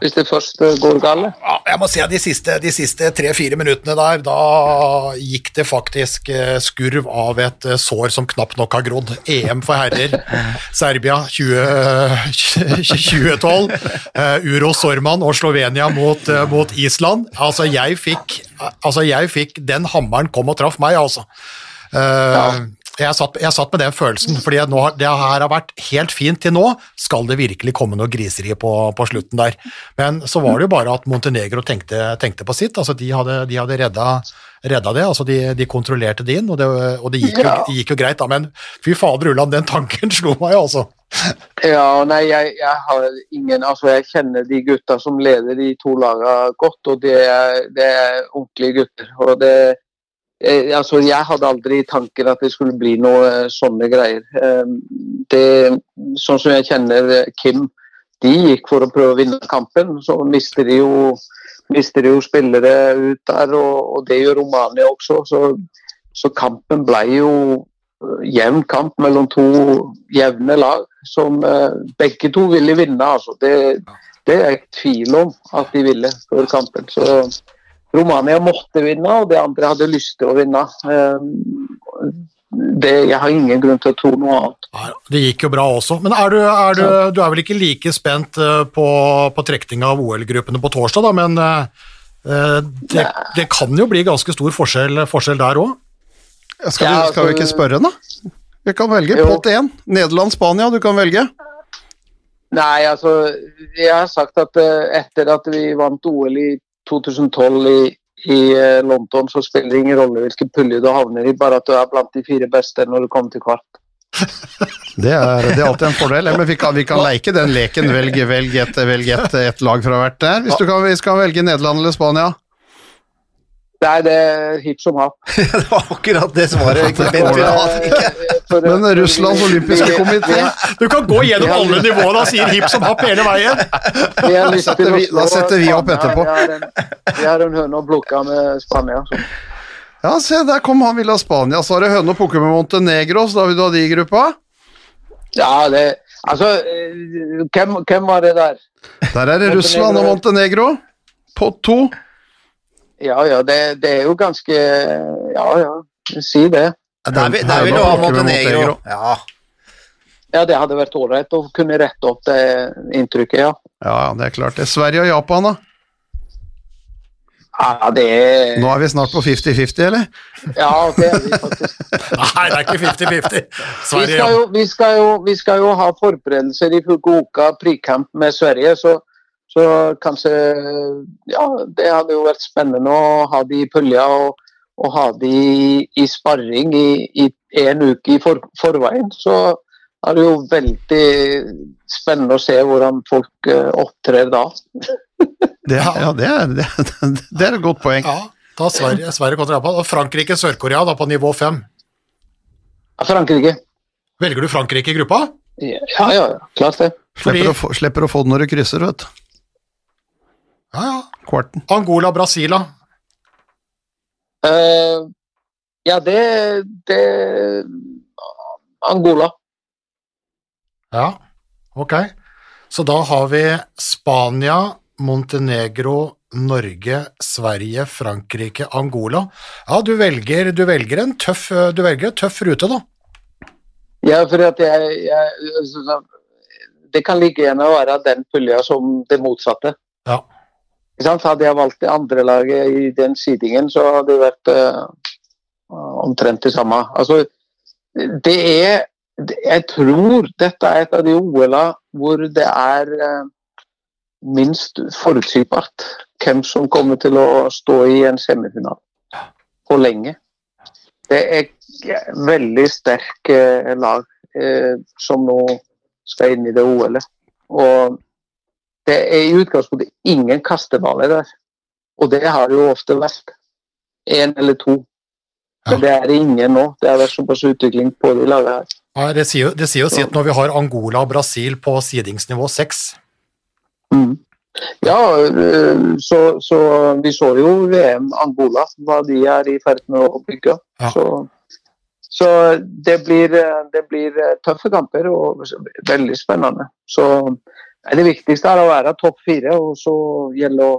Hvis det først eh, går galt. Ja, jeg må si at De siste, de siste tre-fire minuttene der, da gikk det faktisk eh, skurv av et eh, sår som knapt nok har grodd. EM for herrer, *laughs* Serbia 20, 2012, Uro Sorman og Slovenia mot, mot Island. Altså jeg, fikk, altså, jeg fikk Den hammeren kom og traff meg, altså. Eh, jeg, satt, jeg satt med den følelsen, fordi nå, det her har vært helt fint til nå. Skal det virkelig komme noe griseri på, på slutten der? Men så var det jo bare at Montenegro tenkte, tenkte på sitt. altså De hadde, de hadde redda, redda det. altså De, de kontrollerte det inn, og det, og det, gikk jo, det gikk jo greit, da. Men fy fader ulland, den tanken *laughs* slo meg, altså. Ja, nei, jeg, jeg har ingen Altså, jeg kjenner de gutta som leder de to lagene godt, og det er, det er ordentlige gutter. Og det eh, Altså, jeg hadde aldri tanken at det skulle bli noe sånne greier. Eh, det Sånn som jeg kjenner eh, Kim, de gikk for å prøve å vinne kampen, så mister de jo mister de jo spillere ut der, og, og det gjør Romania også. Så, så kampen ble jo eh, jevn kamp mellom to jevne lag som eh, begge to ville vinne. Altså. Det, det er jeg i tvil om at de ville før kampen. Så Romania måtte vinne, og de andre hadde lyst til å vinne. Eh, det, jeg har ingen grunn til å tro noe annet. Det gikk jo bra også. Men er du, er du, du er vel ikke like spent eh, på, på trekning av OL-gruppene på torsdag, da, men eh, det, det kan jo bli ganske stor forskjell, forskjell der òg? Skal, Ja, vi, skal vi altså- ikke spørre, da? Vi kan velge Jo. pott én. Nederland-Spania, du kan velge. Nei, altså Jeg har sagt at etter at vi vant OL i 2012 i, i eh, London, så spiller det ingen rolle hvilken pulje du havner i, bare at du er blant de fire beste når du kommer til kvart. *laughs* Det er, det er alltid en fordel. Men vi kan, vi kan leke den leken. Velg, velg, et, velg et, et lag fra hvert der. Hvis du kan, vi skal velge Nederland eller Spania. Nei, det er hipp som happ. *laughs* det var akkurat det svaret. ikke. Eh, for- Men Russlands olympiske vi- vi- komité? Du kan gå gjennom alle nivåene og sier hipp som happ hele veien! Da setter vi- da setter vi opp etterpå. Vi har en, vi har en høne å plukke med Spania. Så. Ja, se, der kom han ville ha Spania. Så har du høne å plukke med Montenegro, så da vil du ha de i gruppa. Ja, det Altså, eh, hvem, hvem var det der? Der er det Russland og Montenegro. På to. Ja, ja, det, det er jo ganske Ja, ja, si det. Der vil, der vil du ha Montenegro. Ja. Ja, det hadde vært ålreit å kunne rette opp det inntrykket, ja. Ja, ja, det er klart. Det er Sverige og Japan, da. Ja, det er Nå er vi snart på 50-50, eller? Ja, det er vi faktisk. *laughs* Nei, det er ikke 50-50. Vi skal, jo, vi, skal jo, vi skal jo ha forberedelser i Fukuoka prikamp med Sverige, så, Så kanskje Ja, det hadde jo vært spennende å ha de i pulja og, og ha de i, sparring i, i en uke i for, forveien. Så er det jo veldig spennende å se hvordan folk eh, opptrer da. *laughs* Det, ja, det er, det, det er et godt poeng. Ja, da Sverige, Sverige kontra Japan. Og Frankrike, Sør-Korea da på nivå fem. Frankrike. Velger du Frankrike i gruppa? Ja, ja, ja, klart det. Fordi Slipper å, få, slipper å få det når du krysser, vet du. Ja, ja. Kvarten. Angola, Brasila. Uh, Eh, ja, det, det Angola. Ja, ok. Så da har vi Spania, Montenegro, Norge, Sverige, Frankrike, Angola. Ja, du velger, du velger en tøff, du velger en tøff rute, da. Ja, for at jeg, jeg Det kan like gjerne være den pulja som det motsatte. Ja. Hadde jeg valgt det andre laget i den seedingen, så hadde det vært uh, omtrent det samme. Altså, det er Jeg tror dette er et av de OL-a hvor det er uh, minst forutsigbart hvem som kommer til å stå i en semifinale. Hvor lenge. Det er veldig sterk eh, lag eh, som nå skal inn i det OL-et. Og det er i utgangspunktet ingen kasteballer der. Og det har det jo ofte vært. Én eller to. Ja. Men det er det ingen nå. Det har vært såpass utvikling på de lagene her. Ja, det sier jo det sier jo at når vi har Angola og Brasil på sidingsnivå seks. Mm. Ja, eh, så, så vi så jo VM Angola, hva de er i ferd med å bygge. Ja. Så, så det, blir, eh, det blir eh, tøffe kamper og veldig spennende. Så det viktigste er å være topp fire, og så gjelder det å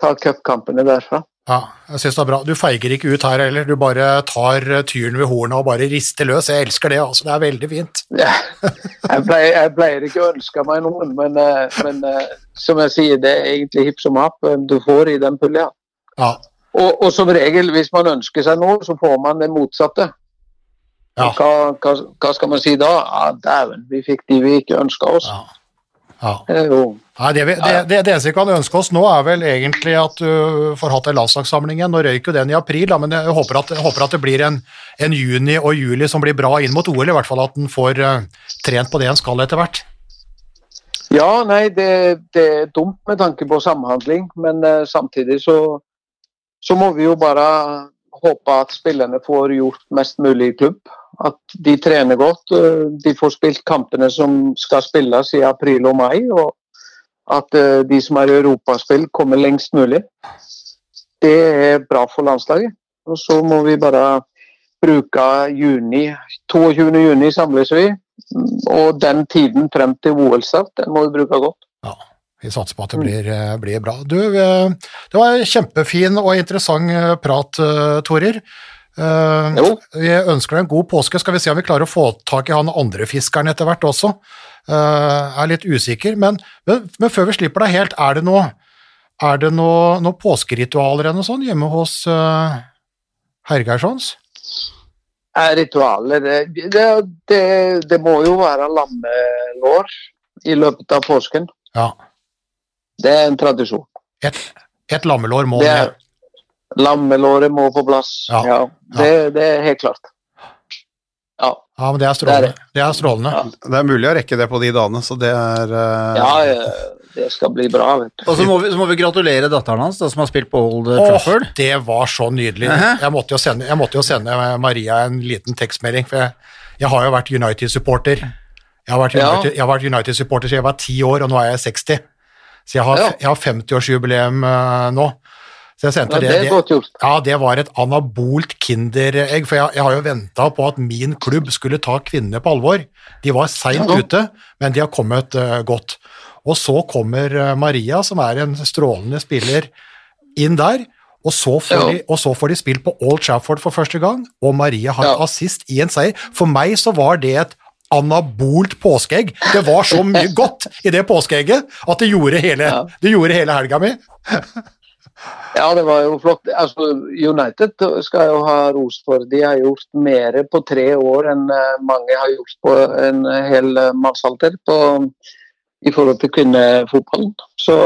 ta cupkampene derfra. Ja, jeg synes det er bra. Du feiger ikke ut her heller, du bare tar eh, tyren ved hornet og bare rister løs. Jeg elsker det, altså. Det er veldig fint. *laughs* Jeg pleier, jeg pleier ikke å ønske meg noen, men, eh, men eh, som jeg sier, det er egentlig hipp som happ hvem du får i den pulja. Ja, Og, og som regel, hvis man ønsker seg noe, så får man det motsatte. Ja. Hva, hva, hva skal man si da? Ja, Dæven, vi fikk de vi ikke ønska oss. ja. Ja. Det er Nei, det, vi, det, det, det eneste vi kan ønske oss nå, er vel egentlig at du får hatt en landslagssamling igjen. Nå røyk jo den i april, da, men jeg håper at, jeg håper at det blir en, en juni og juli som blir bra inn mot OL. I hvert fall at en får eh, trent på det en skal etter hvert. Ja, nei, det, det er dumt med tanke på samhandling, men uh, samtidig så, så må vi jo bare håpe at spillerne får gjort mest mulig i klubb. At de trener godt. eh, De får spilt kampene som skal spilles i april og mai. og at eh, de som er i europaspill, kommer lengst mulig. Det er bra for landslaget. Og så må vi bare bruke juni. 22. juni samles vi. Og den tiden frem til OL-start, den må vi bruke godt. Vi satser på at det blir, eh, blir bra. Du, det var en kjempefin og interessant prat, Torer. Eh, Jo. Vi ønsker deg en god påske. Skal vi se om vi klarer å få tak i han andre fiskeren etter hvert også. Uh, er litt usikker, men, men, men før vi slipper deg helt, er det noe, er det noe, noe påskeritualer eller noe sånt hjemme hos uh, Hergeirssons? Er ritualer det, det, det, det må jo være lammelår i løpet av påsken. Ja. Det er en tradisjon. Et, et lammelår må Det er, lammelåret må på plass. Ja. Ja, det, det er helt klart. Ja, Ja, men det er Det er strålende. det. Det er strålende. Ja. Det er mulig å rekke det på de dagene, så det er uh... ja eh, det skal bli bra. vet du. Og så må, vi, så må vi gratulere datteren hans, da, som har spilt på Old Åh, Trafford. det var så nydelig. Hæ? Jeg måtte, jo sende, jeg måtte jo sende Maria en liten tekstmelding, for jeg, jeg har jo vært United-supporter. Jeg har vært United- United-supporter siden jeg var ti år, og nå er jeg 60. Så jeg har, Ja. har 50-årsjubileum uh, nå. Så jeg sendte Ja, det Det. Ja, det var et anabolt kinderegg, for jeg, jeg har jo venta på at min klubb skulle ta kvinnene på alvor. De var seint Ja. ute, men de har kommet uh, godt. Og så kommer eh, Maria, som er en strålende spiller, inn der. Og så, får de, og så får de spilt på Old Trafford for første gang, og Maria har assist i en seier. For meg så var det et anabolt påskeegg. Det var så mye godt i det påskeegget at det gjorde hele, det gjorde hele helga mi. *laughs* Ja, det var jo flott. Altså, United skal jo ha ros for. De har gjort mer på tre år enn eh, mange har gjort på en hel eh, mannsalder i forhold til kvinnefotballen. Så,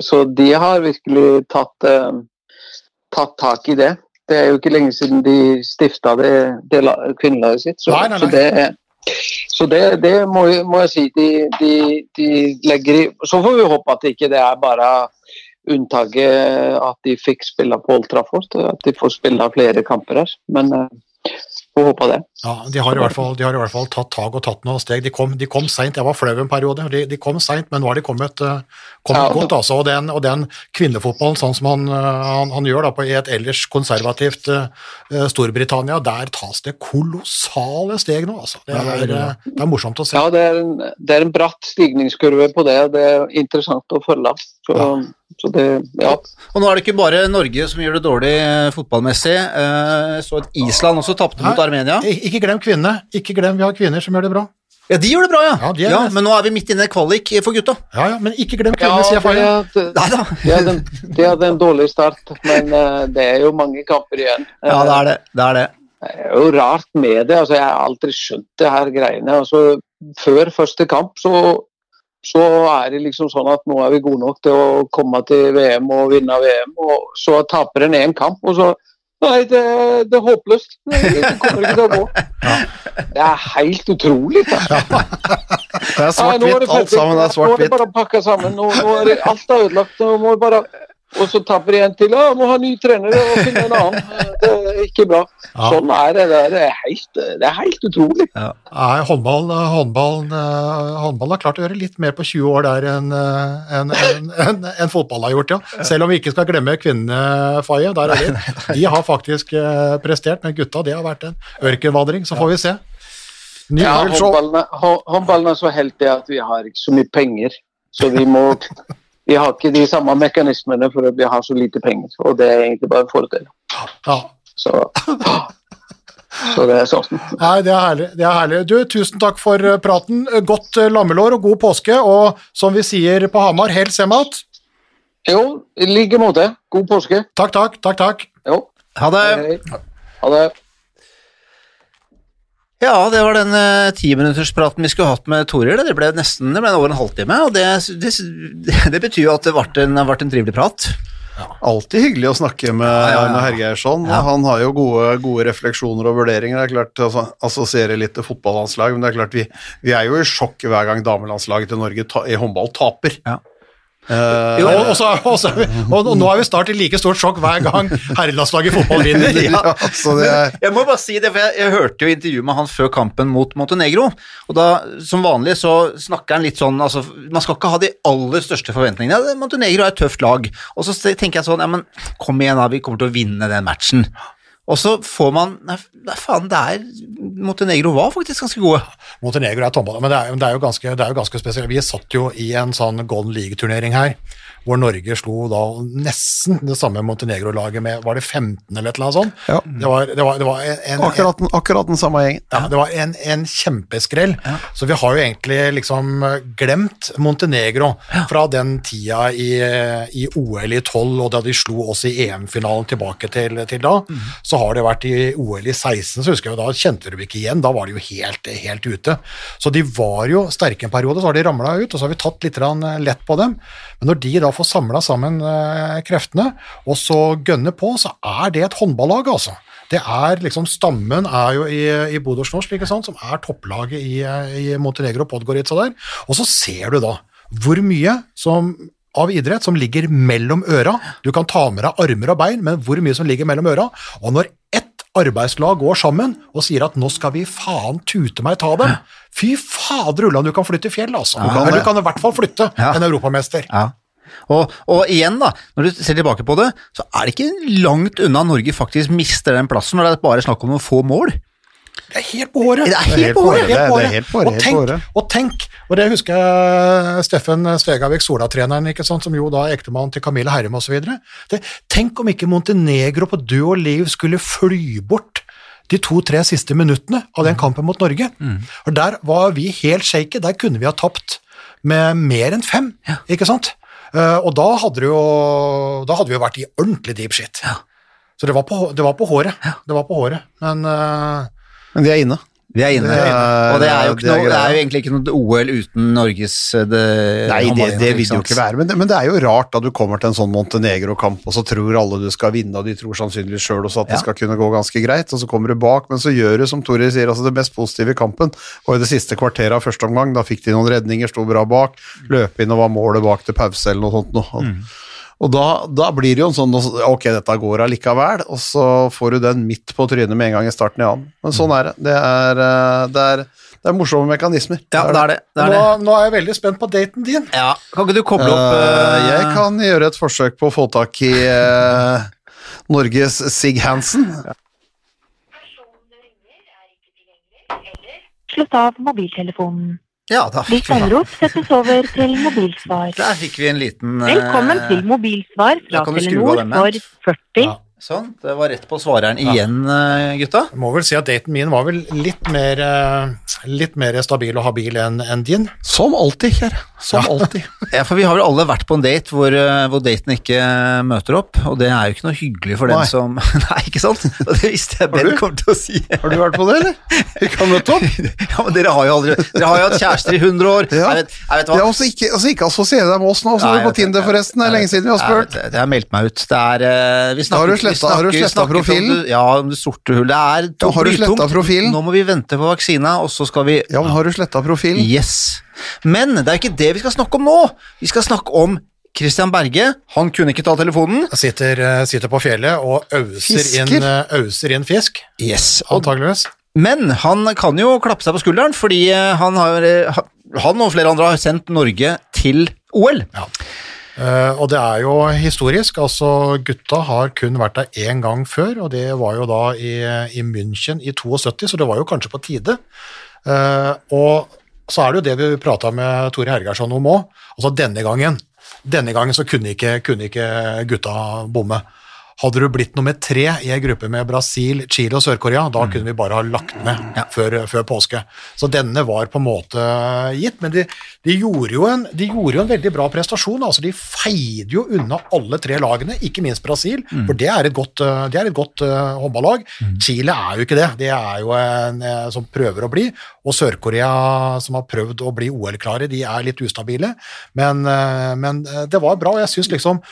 så de har virkelig tatt, eh, tatt tak i det. Det er jo ikke lenge siden de stifta det, det kvinnelaget sitt. Så, Nei, nei, nei. så det, så det, det må, må jeg si de, de, de legger i Så får vi håpe at det ikke det er bare unntaket at de fikk spille på Old Trafford, at de får spille flere kamper her. Men eh, får håpe det. Ja, de har, i hvert fall, de har i hvert fall tatt tak og tatt noen steg. De kom, de kom seint, jeg var flau en periode. De, de kom seint, men nå har de kommet, eh, kommet Ja. godt. Altså, og, den, og den kvinnefotballen, sånn som han, eh, han, han gjør da, på, i et ellers konservativt eh, Storbritannia, der tas det kolossale steg nå. Altså. Det, er, det er morsomt å se. Ja, det er en, det er en bratt stigningskurve på det, og det er interessant å følge. Så, så det, ja. Og nå er det ikke bare Norge som gjør det dårlig eh, fotballmessig. Eh, Så at Island også tapte mot Armenia. Ikke glem kvinnene. Ikke glem vi har kvinner som gjør det bra. Ja, de gjør det bra, ja. Ja, de ja men nå er vi midt inne i kvalik for gutta. Ja, ja, men ikke glem Ja, kvinnene, sier jeg ja, det, da. de hadde, en- dårlig start, men eh, det er jo mange kamper igjen. Ja, det er det. Det er det. Det er jo rart med det. altså Jeg har aldri skjønt det her greiene. altså Før første kamp så, så er det liksom sånn at nå er vi gode nok til å komme til VM og vinne VM, og så taper en én kamp, og så Nei, det, det er håpløst. Det, det kommer ikke til å gå. *laughs* Det er helt utrolig. Da. Det er svart-hvitt, alt sammen er Nå er det svart-hvitt. bare å pakke sammen. Nå, nå er det, alt er ødelagt. Nå må vi bare, og så taper de en til. Ja, må ha ny trener og finne en annen. Det er ikke bra. Ja. Sånn er det. Det er helt, det er helt utrolig. Nei, håndballen, håndballen, håndballen, har klart å gjøre litt mer på 20 år der enn en, en, en, enn- enn fotball har gjort, ja. Selv om vi ikke skal glemme kvinnene, Faye. Der er de. De har faktisk eh, prestert, men gutta det har vært en ørkenvandring. Så får vi se. Ny Ja, håndballen, hå- håndballen er så heldig at vi har ikke så mye penger. Så vi må *laughs* Vi har ikke de samme mekanismene for at vi har så lite penger. Og det er egentlig bare en fordel. Ja. Så, så det er sånn. Nei, det er herlig. Det er herlig. Du, tusen takk for eh, praten. Godt eh, lammelår og god påske, og som vi sier på Hamar, hell semat. Jo, i like måte. God påske. Takk, takk, takk, takk. Jo. Ha det. Hei, hei. Ha det. Ja, det var den uh, timinutterspraten vi skulle hatt med Toril. Det ble nesten det ble over en halvtime, og det, det, *laughs* det betyr jo at det ble en, ble en trivelig prat. Alltid hyggelig å snakke med, ja, ja. med Hergeirsson. Ja. Han har jo gode, gode refleksjoner og vurderinger. Det er klart, altså, Assosierer litt til fotballandslag, men det er klart vi, vi er jo i sjokk hver gang damelandslaget til Norge ta, i håndball taper. Ja. Eh, Jo, Og, og, så, og, så, er og nå er vi snart i like stort sjokk hver gang herrelandslaget i fotball vinner. *laughs* ja, så det er, Jeg må bare si det, for jeg, jeg hørte jo intervjuet med han før kampen mot Montenegro, og da, som vanlig, så snakker han litt sånn, altså, man skal ikke ha de aller største forventningene. Ja, Montenegro er et tøft lag, og så tenker jeg sånn, ja, men kom igjen da, vi kommer til å vinne den matchen. Og så får man, nei, faen, det er, Montenegro var faktisk ganske gode. Montenegro er tomball, men det er, det er jo ganske, det er jo ganske spesielt. Vi satt jo i en sånn Golden League-turnering her, hvor Norge slo da nesten det samme Montenegro-laget med, var det 15 eller et eller annet sånt? Ja. Det var, det var, det var en, en, akkurat, den- akkurat den samme gjengen. Ja, det var en, en kjempeskrell. Så vi har jo egentlig liksom glemt Montenegro fra den tida i, i OL i 12, og da de slo oss i EM-finalen tilbake til, til da. Så har det vært i OL i 16, så husker jeg jo da kjente vi ikke igjen. Da var de jo helt, helt ute. Så de var jo sterke en periode, så har de ramla ut, og så har vi tatt litt lett på dem. Men når de da får samla sammen eh, kreftene, og så gønne på, så er det et håndballag, altså. Det er liksom Stammen er jo i, i Bodøs-Norsk, som er topplaget i, i Montenegro og Podgorica der. Og så ser du da hvor mye som av idrett som ligger mellom øra. Du kan ta med deg armer og bein, men hvor mye som ligger mellom øra. Og når ett arbeidslag går sammen og sier at nå skal vi faen tute meg ta dem, fy fader ulland, du kan flytte fjell, altså. Ja, Eller det- du kan i hvert fall flytte Ja. en europamester. Ja. Og, og igjen, da, når du ser tilbake på det, så er det ikke langt unna Norge faktisk mister den plassen når det er bare snakk om noen få mål. Det er helt på håret. Det er helt på håret. Og tenk, og det husker jeg Steffen Stegavik, Sola-treneren, ikke sant, som jo da er ektemann til Camille Herrem osv. Tenk om ikke Montenegro på død og liv skulle fly bort de to-tre siste minuttene av den kampen mot Norge. Og Der var vi helt shaky, der kunne vi ha tapt med mer enn fem, ikke sant? Eh, og da hadde, jo, da hadde vi jo vært i ordentlig deep shit. Så det var på, det var på håret. Det var på håret. Men uh, Men de er inne. Vi er inne. Det og det er, jo det er noe, det er jo egentlig ikke noe OL uten Norges eh, det, Nei, det, det vil det jo ikke være, men det, men det er jo rart da du kommer til en sånn Montenegro-kamp, og så tror alle du skal vinne, og de tror sannsynligvis sjøl også at det skal kunne gå ganske greit, og så kommer du bak, men så gjør du som Tore sier, altså det mest positive i kampen Og i det siste kvarteret av første omgang, da fikk de noen redninger, sto bra bak, løp inn og var målet bak til pause eller noe sånt noe. Mm. Og da, da blir det jo en sånn, ok, dette går allikevel, og så får du den midt på trynet med en gang i starten i annen. Men sånn er det. Det er, eh, det er, det er morsomme mekanismer. Ja, det er det. det, er Nå, det. nå er jeg veldig spent på daten din. Ja. Kan ikke du koble opp eh, jeg kan gjøre et forsøk på å få tak i uh, Norges Sig Hansen. Eller Slått av mobiltelefonen. Ja, da fikk vi, anrop settes over til mobilsvar. der fikk vi en liten eh, Velkommen til mobilsvar fra Telenor for 40 Ja. Sånn, det var rett på svareren igjen, ja. gutta. Jeg må vel si at daten min var vel litt mer, eh, litt mer stabil og habil enn enn din. Som alltid, kjære. Som alltid. *laughs* Ja, for vi har vel alle vært på en date hvor, eh, hvor daten ikke eh, møter opp, og det er jo ikke noe hyggelig for Nei. den som *laughs* Nei, ikke sant? Og det visste jeg Ben kom til å si. Har du vært på det, eller? Ikke har møtt opp? *laughs* Ja, men dere har jo aldri Dere har jo hatt kjærester i 100 år. Ja. Jeg vet, jeg vet hva. Ja, også ikke, altså så ikke assosiere deg med oss nå, så Nei, er du på Tinder forresten. Det er lenge siden vi har Jeg spurt. vet det, Jeg har meldt meg ut. Det er eh, vi snakker, sletta- snakker- har du sletta profilen? om det- Ja, om det sorte hullet er Ja, har du sletta profilen? Nå må vi vente på vaksina, og så skal vi Ja, men har du sletta profilen? Yes. Men det er ikke det vi skal snakke om nå. Vi skal snakke om Christian Berge. Han kunne ikke ta telefonen. Sitter, eh, sitter på fjellet og auser inn, Fisker? eh, auser inn fisk, Yes. Antageligvis. men han kan jo klappe seg på skulderen, fordi eh, han, har, han og flere andre har sendt Norge til OL. Eh, og det er jo historisk. altså Gutta har kun vært der én gang før, og det var jo da i, i München i 72, så det var jo kanskje på tide. Uh, og så er det jo det vi prata med Tore Hergersson om òg. Altså denne gangen denne gangen så kunne ikke, kunne ikke gutta bomme. Hadde du blitt nummer tre i en gruppe med Brasil, Chile og Sør-Korea, da kunne vi bare ha lagt ned før, før påske. Så denne var på en måte gitt, men de, de, gjorde, jo en, de gjorde jo en veldig bra prestasjon. altså De feide jo unna alle tre lagene, ikke minst Brasil, for det er et godt, eh, det er et godt uh, håndballag. Chile er jo ikke det, det er jo en eh, som prøver å bli, og Sør-Korea som har prøvd å bli OL-klare, de er litt ustabile, men, uh, men det var bra, og jeg syns liksom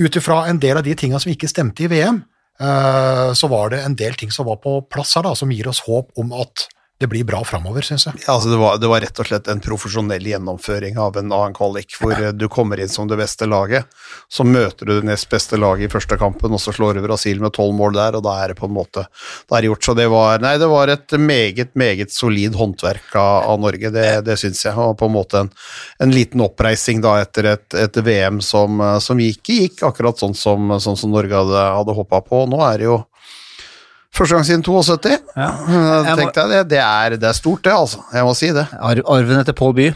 ut ifra en del av de tingene som ikke stemte i VM, eh, så var det en del ting som var på plass her, da, som gir oss håp om at det blir bra framover, syns jeg. Ja, altså det, var, det var rett og slett en profesjonell gjennomføring av en annen kvalik, hvor ja. du kommer inn som det beste laget, så møter du det nest beste laget i første kampen, og så slår du Brasil med tolv mål der, og da er det på en måte det er gjort. Så det var, nei, det var et meget, meget solid håndverk av, av Norge, det, det syns jeg, og på en måte en, en liten oppreising da etter et, et VM som, eh, som gikk, gikk akkurat sånn som, sånn som Norge hadde, hadde håpa på. Nå er det jo Første gang siden 72. Ja. *laughs* Eh, Tenkte jeg det, det, er, det er stort, det, altså. Jeg må si det. Ar arven etter Paul By.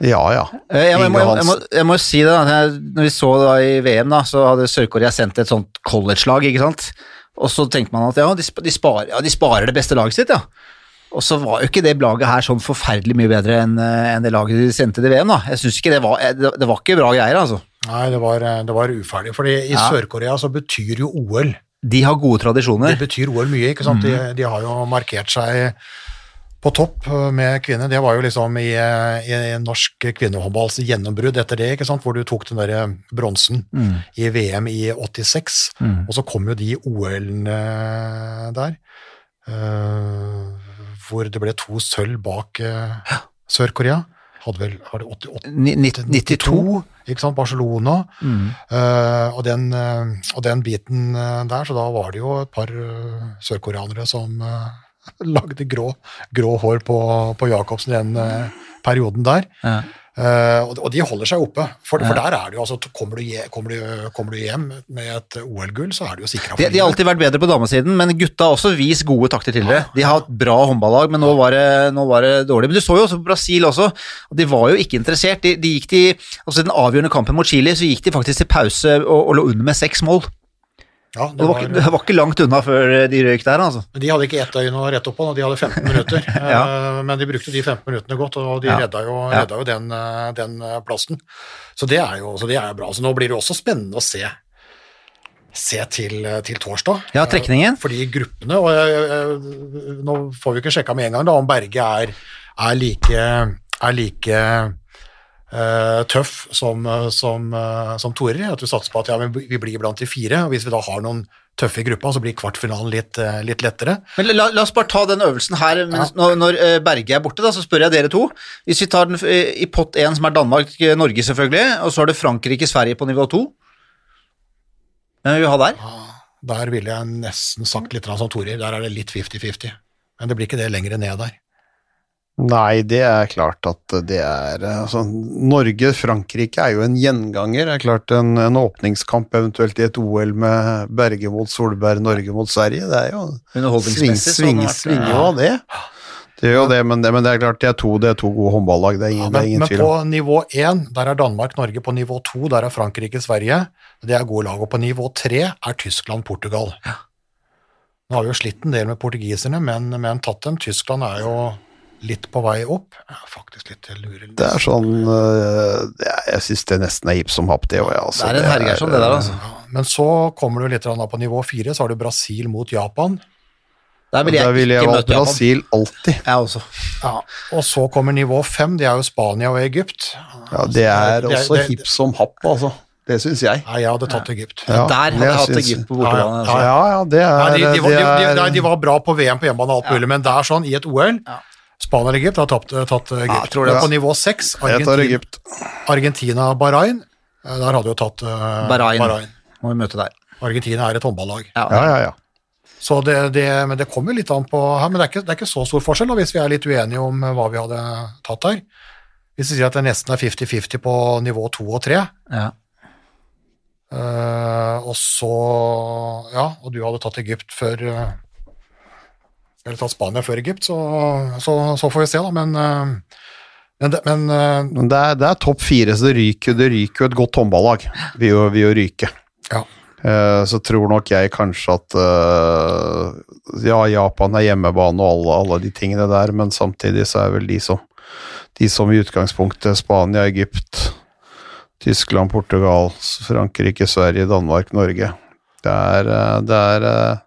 Ja, ja. Eh, Jeg må, jeg, må, jeg, må, si det, da. Når vi så da i VM, da, så hadde Sør-Korea sendt et sånt college-lag, ikke sant. Og så tenkte man at ja de, sp- de, sparer, ja, de sparer det beste laget sitt, ja. Og så var jo ikke det laget her sånn forferdelig mye bedre enn en det laget de sendte til VM, da. Jeg synes ikke det var, eh, det, det var ikke bra greier, altså. Nei, det var, det var uferdig, fordi i Ja. Sør-Korea så betyr jo OL De har gode tradisjoner. Det betyr OL mye, ikke sant? De, de har jo markert seg på topp eh, med kvinner. Det var jo liksom i, eh, i norsk kvinnehåndballs gjennombrudd etter det, ikke sant? hvor du tok den der bronsen i VM i 86, og så kom jo de OL-ene der, uh, hvor det ble to sølv bak uh, Sør-Korea. Hadde vel, var det 88? Ni- nitt- 92. ikke sant, Barcelona, Eh, og, den, uh, og den biten eh, der, så da var det jo et par uh, sørkoreanere som *laughs* lagde grå, grå hår på, på Jacobsen den eh, perioden der. Ja. Eh, og, de holder seg oppe, for, for der er det jo altså, kommer du, kommer du, kommer du hjem med et OL-gull, så er du jo sikra De, de har alltid vært bedre på damesiden, men gutta har også vist gode takter tidligere. De har hatt bra håndballag, men nå var, det, nå var det dårlig. Men du så jo også på Brasil også, og de var jo ikke interessert. De, de gikk til, altså Den avgjørende kampen mot Chile så gikk de faktisk til pause og, og lå under med seks mål. Ja, Det var, ikke, det var ikke langt unna før de røyk der, altså. De hadde ikke ett øye å rette opp på, de hadde 15 minutter. *laughs* Ja. Eh, Men de brukte de 15 minuttene godt, og de Ja. redda jo, redda jo den, eh, den eh, plassen. Så det er jo så det er bra. Så nå blir det også spennende å se se til, til torsdag. Ja, trekningen. Fordi gruppene og jeg, jeg, Nå får vi ikke sjekka med en gang da, om Berge er, er like, er like eh, tøff som, som, eh, som torer. At du satser på at ja, men vi blir blant de fire. og Hvis vi da har noen tøffe i gruppa, så blir kvartfinalen litt, eh, litt lettere. Men la, la oss bare ta den øvelsen her. Mens, når, når eh, Berge er borte, da, så spør jeg dere to. Hvis vi tar den eh, i pott 1, som er Danmark-Norge, selvfølgelig, og så har du Frankrike-Sverige på nivå 2. Hvem vil vi ha der? Der ville jeg nesten sagt litt som Torer. Der er det litt 50-50. Men det blir ikke det lenger ned der. Nei, det er klart at det er altså, Norge-Frankrike er jo en gjenganger. Det er klart en, en åpningskamp eventuelt i et OL med Berge mot Solberg, Norge mot Sverige. Det er jo sving, Underholdningsmessig. sving, det jo av det. Det gjør jo det, men det, men det er klart det er to, det er to gode håndballag. Det er ingen, Ja, det er men, ingen men tvil på nivå 1, der er Danmark-Norge. På nivå 2, der er Frankrike-Sverige. Det er gode lag. Og på nivå 3 er Tyskland-Portugal. Nå har vi jo slitt en del med portugiserne, men, men tatt dem. Tyskland er jo litt på vei opp. Jeg er faktisk litt lurer. Det er sånn det er- Jeg syns det nesten er hipp som happ, det òg. Ja, altså, Det er en herger som det der, altså. Men så kommer du litt da på nivå 4, så har du Brasil mot Japan. Der vil jeg, ville jeg ikke valgt møte Japan. Brasil alltid. Jeg også. Ja, og så kommer nivå 5, det er jo Spania og Egypt. Ja, Det er Det- også hipp som happ, altså. Det syns jeg. Nei, jeg hadde tatt Egypt. Ja, Der hadde jeg hatt synes... Egypt på Ja, ja, bortebane. ja, altså. Ja, ja, det er, Nei, de, de, var, de, de, de var bra på VM på hjemmebane og alt mulig, men det er sånn, i et OL Spania og Egypt har tapt, tatt Egypt. jeg tror det, på nivå 6, Jeg tar Argentina, Egypt. Argentina-Bahrain, eh, der hadde jo tatt Barain. Bahrain. Må vi møte der. Argentina er et håndballag. Ja. Ja, ja, ja. Så det, det, men det kommer litt an på her, men det er ikke, det er ikke så stor forskjell da, hvis vi er litt uenige om eh, hva vi hadde tatt her. Hvis vi sier at det nesten er 50-50 på nivå 2 og 3, Ja. Uh, og så Ja, og du hadde tatt Egypt før eh, Eller tatt Spania før Egypt, så, så, så får vi se, da, men eh, men, men eh, Men det er, det er topp fire, så det ryker, det ryker jo et godt håndballag. Vil jo, vil jo ryke. Ja. Eh, så tror nok jeg kanskje at Ja, Japan er hjemmebane og alle, alle de tingene der, men samtidig så er vel de som de som i utgangspunktet Spania, Egypt, Tyskland, Portugal, Frankrike, Sverige, Danmark, Norge. Det er, det er,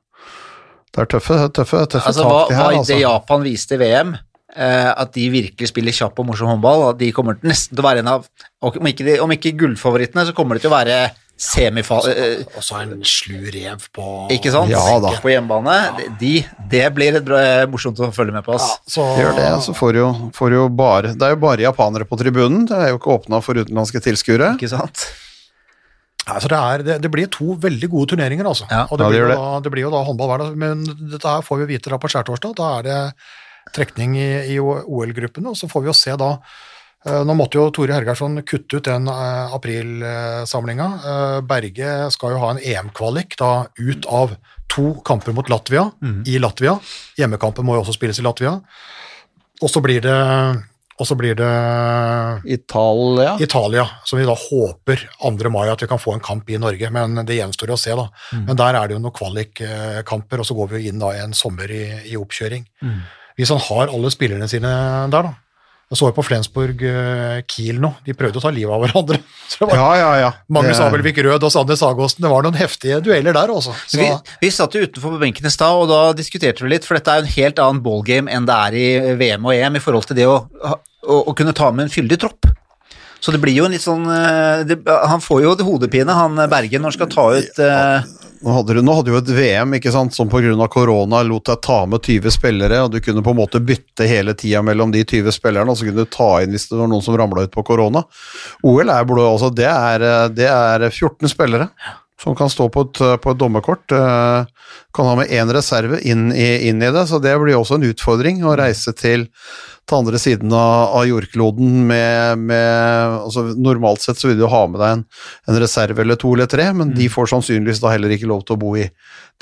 det er tøffe, tøffe, tøffe Altså, hva, tak, det hva her. det Altså. Japan viste i VM, eh, at de virkelig spiller kjapp og morsom håndball, at de kommer nesten til å være en av Om ikke, de, om ikke gullfavorittene, så kommer de til å være semifal... Eh, Og så en slu rev på ikke sant? Ja da. På hjemmebane. De, det blir et bra, morsomt å følge med på. Ja, så, Gjør det, så får jo, får jo bare Det er jo bare japanere på tribunen, det er jo ikke åpna for utenlandske tilskuere. Ikke sant? Altså det, er, det, det blir to veldig gode turneringer, altså. Ja. og det, blir, det da, det blir jo da håndball hver dag. Men dette her får vi vite da på skjærtorsdag. Da er det trekning i, i OL-gruppene, og så får vi jo se da eh, Nå måtte jo Tore Hergarsson kutte ut den eh, aprilsamlinga. Eh, Berge skal jo ha en EM-kvalik da ut av to kamper mot Latvia i Latvia. Hjemmekampen må jo også spilles i Latvia. Og så blir det og så blir det Italia. Italia, som vi da håper 2. mai at vi kan få en kamp i Norge, men det gjenstår å se da. Men der er det jo noen kvalikkamper, og så går vi jo inn da i en sommer i, i oppkjøring. Hvis han har alle spillerne sine der da, jeg så jo på Flensburg eh, Kiel nå, de prøvde å ta livet av hverandre. *laughs* Så det var Ja, ja, ja. Magnus Det- Abelvik Rød og Sander Sagåsen, det var noen heftige dueller der også. Så, Vi, vi satt jo utenfor på benken i stad, og da diskuterte vi litt, for dette er jo en helt annen ballgame enn det er i VM og EM i forhold til det å, å, å kunne ta med en fyldig tropp. Så det blir jo en litt sånn eh, det, Han får jo hodepine, han Bergen, når han skal ta ut eh, Nå hadde, du, nå hadde jo et VM ikke sant, som pga. korona lot deg ta med 20 spillere, og du kunne på en måte bytte hele tida mellom de 20 spillerne, og så kunne du ta inn hvis det var noen som ramla ut på korona. OL er blå, altså, det, er, eh, det er 14 spillere som kan stå på et, på et dommerkort. eh, Kan ha med én reserve inn i, inn i det, så det blir også en utfordring å reise til til andre siden av, av jordkloden med, med altså Normalt sett så vil du ha med deg en, en reserve eller to eller tre, men de får sannsynligvis da heller ikke lov til å bo i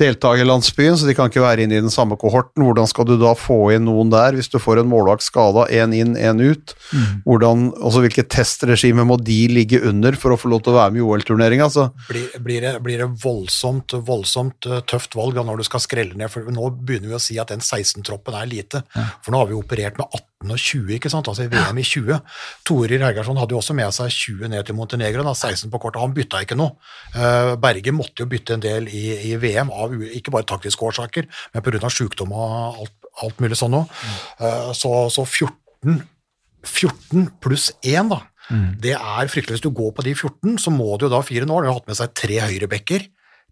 deltakerlandsbyen, så de kan ikke være inne i den samme kohorten. Hvordan skal du da få inn noen der, hvis du får en målvakt skada, én inn, én ut? Hvordan, altså Hvilket testregime må de ligge under for å få lov til å være med i OL-turneringa? Altså, blir, blir, det, blir det voldsomt, voldsomt eh, tøft valg da når du skal skrelle ned, for nå begynner vi å si at den 16-troppen er lite. For nå har vi operert med 18 og 20, ikke sant? altså VM i 20. Torir Hergersson hadde jo også med seg 20 ned til Montenegro, da, 16 på kortet. Han bytta ikke noe. Eh, Berge måtte jo bytte en del i, i VM, av, ikke bare taktiske årsaker, men pga. sykdom og alt, alt mulig sånn òg. Mm. så, så 14, 14 pluss 1, da. Det er fryktelig. Hvis du går på de 14, så må du jo da fire nå. har hatt med seg tre høyrebekker,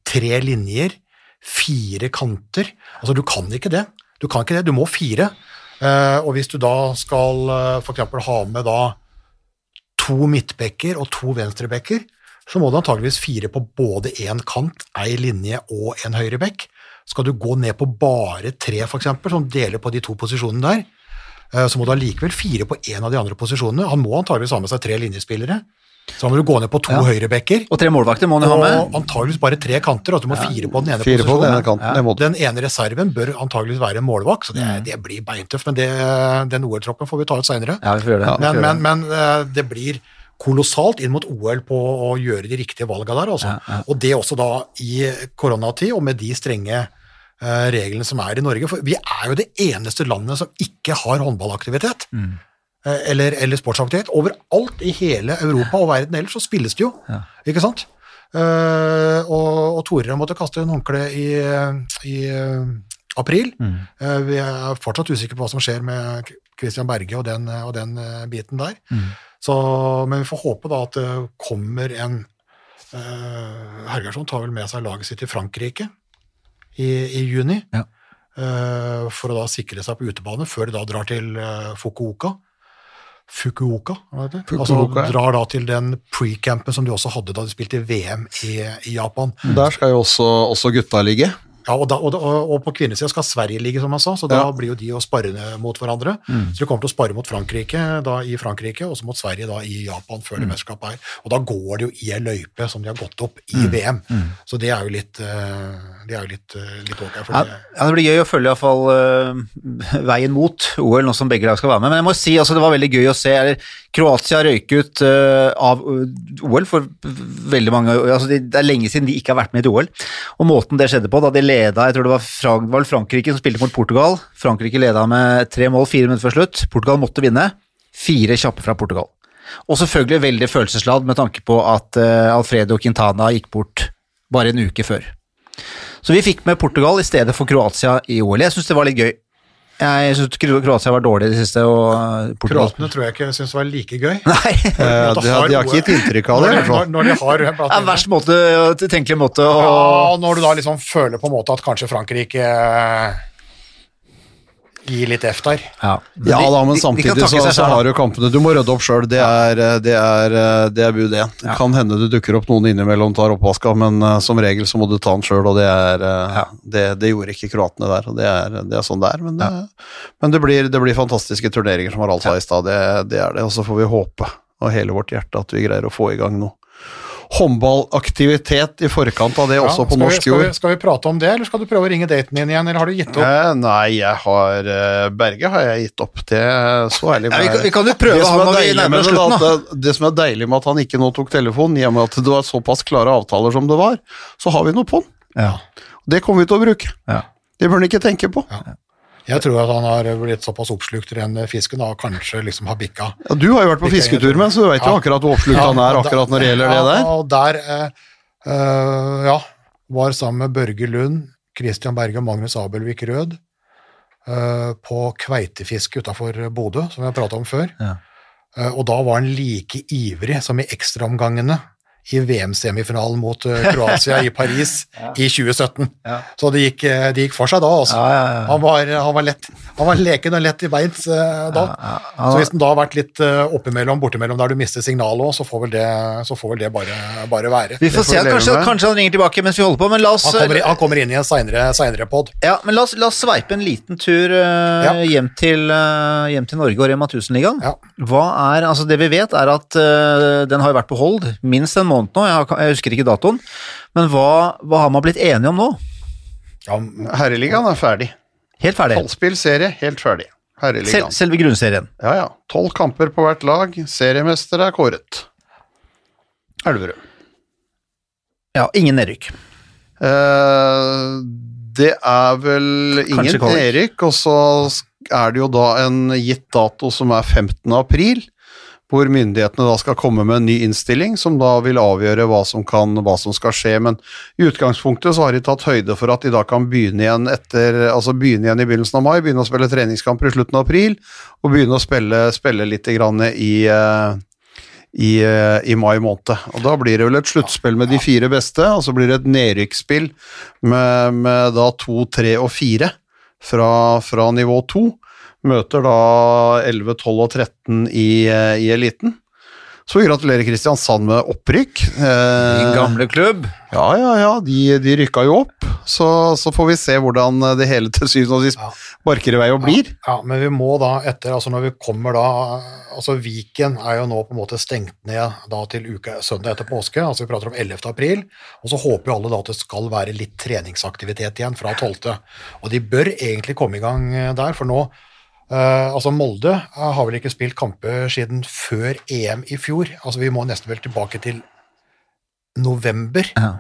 tre linjer, fire kanter. Altså, du kan ikke det. Du kan ikke det, du må fire. Eh, og hvis du da skal uh, f.eks. ha med da to midtbekker og to venstrebekker, så må du antageligvis fire på både én kant, ei linje og en høyre bekk. Skal du gå ned på bare tre, f.eks., som deler på de to posisjonene der, eh, så må du allikevel fire på én av de andre posisjonene. Han må antageligvis ha med seg tre linjespillere. Så da må du gå ned på to Ja. høyrebekker, Og tre målvakter må han ha med. og antageligvis bare tre kanter, og du må fire på den ene Fire på den posisjonen. ene kanten, det. Den ene reserven bør antageligvis være en målvakt, så det, Mm. det blir beintøft. Men det, den OL-troppen får vi ta ut seinere. Ja, vi får gjøre det. Men men, men eh, det blir kolossalt inn mot OL på å gjøre de riktige valga der. Altså. Ja, ja. Og det også da i koronatid, og med de strenge eh, reglene som er i Norge. For vi er jo det eneste landet som ikke har håndballaktivitet. Mm. eh, Eller, eller sportsaktivitet. Overalt i hele Europa og verden ellers så spilles det jo. Ja. Ikke sant? Uh, og, og har måtte kaste en håndkle i, i april. Mm. Vi er fortsatt usikre på hva som skjer med Christian Berge og den, og den eh, biten der. Mm. Så, men vi får håpe da at det kommer en uh, Hergersson tar vel med seg laget sitt til Frankrike i, i juni. Ja. Uh, for å da sikre seg på utebane før de da drar til uh, Fukuoka. Fukuoka, hva heter det? Fukuoka, ja. altså drar da til den pre-campen som de også hadde da de spilte VM i, i Japan. Der skal jo også, også gutta ligge. Ja, og, da, og, og, og på kvinnesida skal Sverige ligge, som jeg sa, så da Ja. blir jo de å spare mot hverandre. Så de kommer til å spare mot Frankrike da, i Frankrike, og så mot Sverige da i Japan før det mesterskapet er. Og da går det jo i ei løype som de har gått opp i VM. Så det er jo litt eh, Det er jo litt, eh, litt ok. For Ja, det, blir gøy å følge i hvert fall øh, veien mot OL, nå som begge lag skal være med. Men jeg må si, altså, det var veldig gøy å se. Eller, Kroatia røyk ut uh, av OL for veldig mange altså, det, er lenge siden de ikke har vært med i et OL. Og måten det skjedde på, da de leda Jeg tror det var, Frank, Frankrike som spilte mot Portugal. Frankrike leda med tre mål fire minutter før slutt. Portugal måtte vinne. Fire kjappe fra Portugal. Og selvfølgelig veldig følelsesladd med tanke på at øh, Alfredo Quintana gikk bort bare en uke før. Så vi fikk med Portugal i stedet for Kroatia i OL. Jeg syns det var litt gøy. Jeg syns Kroatia var dårlig i det siste, og uh, Kroatene tror jeg ikke syns var like gøy. *laughs* Nei, det Eh, At de, har, de har ikke gitt inntrykk av det. Når, Når, når de har er verst måte, tenkelig måte å Ja, når du da liksom føler på en måte at kanskje Frankrike gir litt F der. Ja, Ja de- da, men de- de samtidig takke så, så har du kampene Du må rydde opp sjøl. Det, er, eh, det, er, eh, det er bud én. Ja. kan hende det dukker opp noen innimellom tar oppvaska, men uh, som regel så må du ta den sjøl, og det, er, uh, Ja. det, det gjorde ikke kroatene der. og Det er, det er sånn det er. Men, men det, blir, det blir fantastiske turneringer, som Harald sa i stad. Det, det er det. Og så får vi håpe av hele vårt hjerte at vi greier å få i gang noe håndballaktivitet i forkant av det, Ja, også på skal, norsk skal, jord. vi, skal vi prate om det, eller skal du prøve å ringe daten din igjen, eller har du gitt opp? Eh, nei, jeg har eh, Berge har jeg gitt opp. Det er så ærlig Ja, vi, vi kan jo prøve han når vi nærmer oss slutten, da. Det, det som er deilig med at han ikke nå tok telefonen, i og med at det var såpass klare avtaler som det var, så har vi noe på den. Ja. Det kommer vi til å bruke. Ja. Det bør han ikke tenke på. Jeg tror at han har blitt såpass oppslukt i den fisken og kanskje liksom har bikka. Ja, du har jo vært på fisketur med, så du veit jo akkurat hvor oppslukt han er akkurat når det gjelder det der. og der, eh, ja, var sammen med Børge Lund, Christian Berge og Magnus Abelvik Rød eh, på kveitefiske utafor Bodø, som vi har prata om før. Ja. Eh, og da var han like ivrig som i ekstraomgangene i VM-semifinalen mot eh, Kroatia i Paris *laughs* i 2017. Ja. Så det gikk, eh, det gikk for seg da, altså. Ja, ja, ja. Han, var, han, var lett, han var leken og lett i beint eh, da. Ja, ja. Så hvis den da har vært litt uh, oppimellom, bortimellom der du mister signalet òg, så får vel det, så får vel det bare, bare være. Vi får får se, vi kanskje, kanskje han ringer tilbake mens vi holder på, men la oss, Han kommer, han kommer inn i en seinere pod. ja, men la oss, la oss sveipe en liten tur uh, Ja. hjem, til, uh, hjem til Norge og Rema 1000-ligaen. Ja. Hva er, altså Det vi vet, er at uh, den har vært på hold minst en måned nå, jeg, husker ikke datoen. Men hva, hva har man blitt enige om nå? Ja, Herreligaen er ferdig. Helt ferdig. Halvspillserie, helt ferdig. Sel, selve grunnserien. Ja ja. Tolv kamper på hvert lag. Seriemester er kåret. Elverum. Ja, ingen nedrykk. Uh, det er vel ingen nedrykk, og så er det jo da en gitt dato som er 15. april, hvor myndighetene da skal komme med en ny innstilling som da vil avgjøre hva som, kan, hva som skal skje. Men i utgangspunktet så har de tatt høyde for at de da kan begynne igjen etter, altså begynne igjen i begynnelsen av mai, begynne å spille treningskamper i slutten av april, og begynne å spille, spille litt grann i, eh, i, eh, i mai måned. Og da blir det vel et sluttspill med de fire beste, og så blir det et nedrykksspill med, med da to, tre og fire fra, fra nivå to. Møter da 11, 12 og 13 i, eh, i eliten. Så vi gratulerer Kristiansand med opprykk. Din Eh, gamle klubb. ja, ja, ja, de, de rykka jo opp. Så, så får vi se hvordan det hele til syvende og sist Ja. barker i vei og blir. Ja, men vi må da etter, altså når vi kommer da altså Viken er jo nå på en måte stengt ned da til uka, søndag etter påske, altså vi prater om 11. april, og så håper jo alle da at det skal være litt treningsaktivitet igjen fra 12. Og de bør egentlig komme i gang eh, der, for nå eh, altså Molde uh, har vel ikke spilt kamper siden før EM i fjor, altså vi må nesten vel tilbake til november. Ja.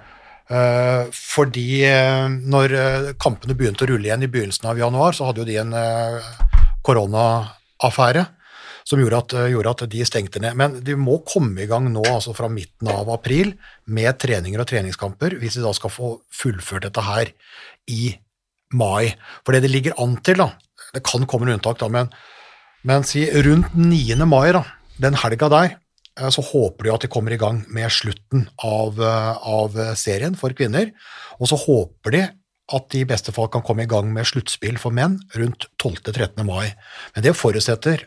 Uh, fordi når kampene begynte å rulle igjen i begynnelsen av januar, så hadde jo de en koronaaffære som gjorde at, gjorde at de stengte ned. Men de må komme i gang nå, altså fra midten av april, med treninger og treningskamper, hvis de da skal få fullført dette her i mai. For det det ligger an til, da, det kan komme noen unntak, da, men, men si rundt 9. mai, da, den helga der, eh, så håper de at de kommer i gang med slutten av, eh, av serien for kvinner, og så håper de at de i beste fall kan komme i gang med sluttspill for menn rundt 12.-13. mai. Men det forutsetter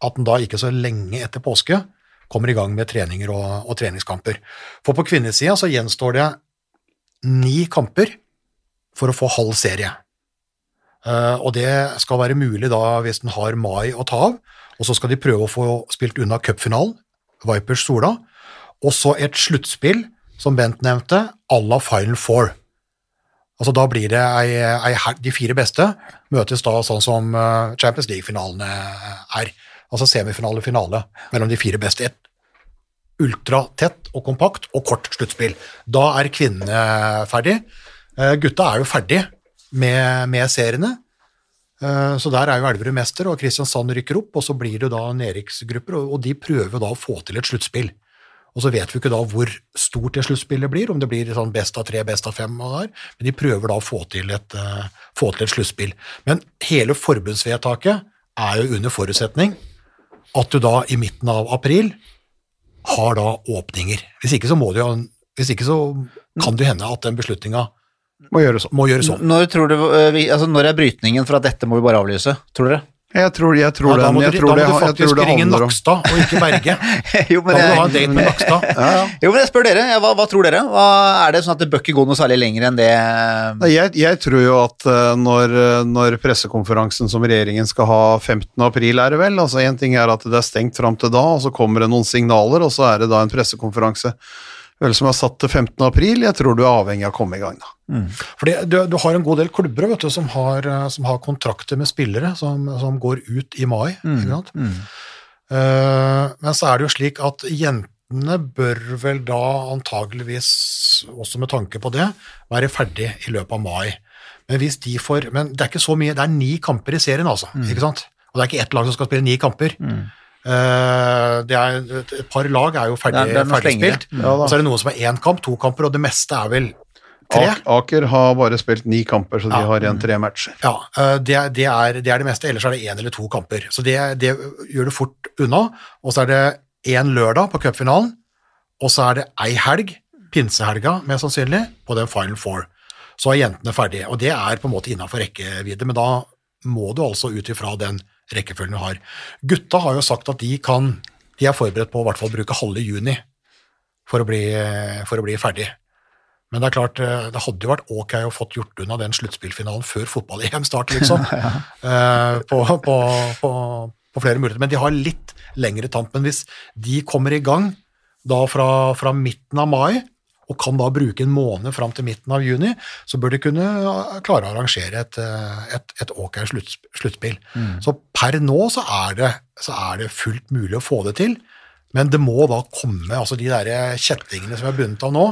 at den da ikke så lenge etter påske kommer i gang med treninger og, og treningskamper. For på kvinnesida så gjenstår det ni kamper for å få halv serie. Eh, og det skal være mulig da hvis den har mai å ta av, og så skal de prøve å få spilt unna cupfinalen, Vipers Sola, og så et sluttspill, som Bent nevnte, à la Final Four. Altså Da blir det ei, ei, De fire beste møtes da sånn som eh, Champions League-finalene er. Altså semifinale finale mellom de fire beste. Et ultratett og kompakt og kort sluttspill. Da er kvinnene ferdig. Eh, Gutta er jo ferdig med, med seriene. Eh, Så der er jo Elverum mester, og Kristiansand rykker opp, og så blir det da nedrykksgrupper, og de prøver da å få til et sluttspill. Og så vet vi ikke da hvor stort det sluttspillet blir, om det blir sånn best av tre, best av fem, og der, men de prøver da å få til et, eh, få et sluttspill. Men hele forbundsvedtaket er jo under forutsetning at du da i midten av april har da åpninger. Hvis ikke så må det jo hvis ikke så kan det hende at den beslutninga Må gjøre sånn. må gjøre om. Når, tror du, eh, altså, når er brytningen for at dette må vi bare avlyse, tror dere? Jeg tror, jeg tror, Ja, da den, må du, jeg da må det, du jeg faktisk det ringe Nakstad og ikke Berge. *laughs* jo, Da må må du ha en date med Nakstad. *laughs* ja, jo, men jeg spør dere, hva, hva tror dere? Hva, er det sånn at det bør ikke gå noe særlig lenger enn det Nei, Jeg, jeg tror jo at eh, når, eh, når pressekonferansen som regjeringen skal ha 15. april, er det vel, altså en ting er at det er stengt fram til da, og så kommer det noen signaler, og så er det da en pressekonferanse vel som er satt til 15. april. Jeg tror du er avhengig av å komme i gang da. Fordi du, du har en god del klubber vet du, som, har, eh, som har kontrakter med spillere som, som går ut i mai. Mm, Ikke sant? Eh, men så er det jo slik at jentene bør vel da antageligvis, også med tanke på det, være ferdig i løpet av mai. Men hvis de får, men det er ikke så mye, det er ni kamper i serien altså, Mm. ikke sant? Og det er ikke ett lag som skal spille ni kamper. Eh, det er, et, par lag er jo ferdig, er- er ferdigspilt, strengere. Ja og så er det noen som er én kamp, to kamper, og det meste er vel tre. Aker har bare spilt ni kamper, så de Ja. har igjen tre matcher. Ja, uh, det, er- det, er, det er det meste, ellers er det én eller to kamper. Så det, det gjør det fort unna. Og så er det én lørdag på cupfinalen, og så er det ei helg, pinsehelga mest sannsynlig, på den Final Four. Så er jentene ferdige, og det er på en måte innafor rekkevidde, men da må du altså ut ifra den rekkefølgen vi har. Gutta har jo sagt at de kan De er forberedt på å i hvert fall bruke halve juni for å bli, for å bli ferdig. Men det er klart, eh, det hadde jo vært ok å fått gjort unna den sluttspillfinalen før fotball-EM starter, liksom. *laughs* Eh, på, på, på, på flere muligheter. Men de har litt lengre tamp. Men hvis de kommer i gang da fra, fra midten av mai, og kan da bruke en måned fram til midten av juni, så bør de kunne eh, klare å arrangere et, eh, et, et ok sluttspill. Mm. Så per nå så er, det, så er det fullt mulig å få det til, men det må da komme, altså de der kjettingene som er bundet av nå,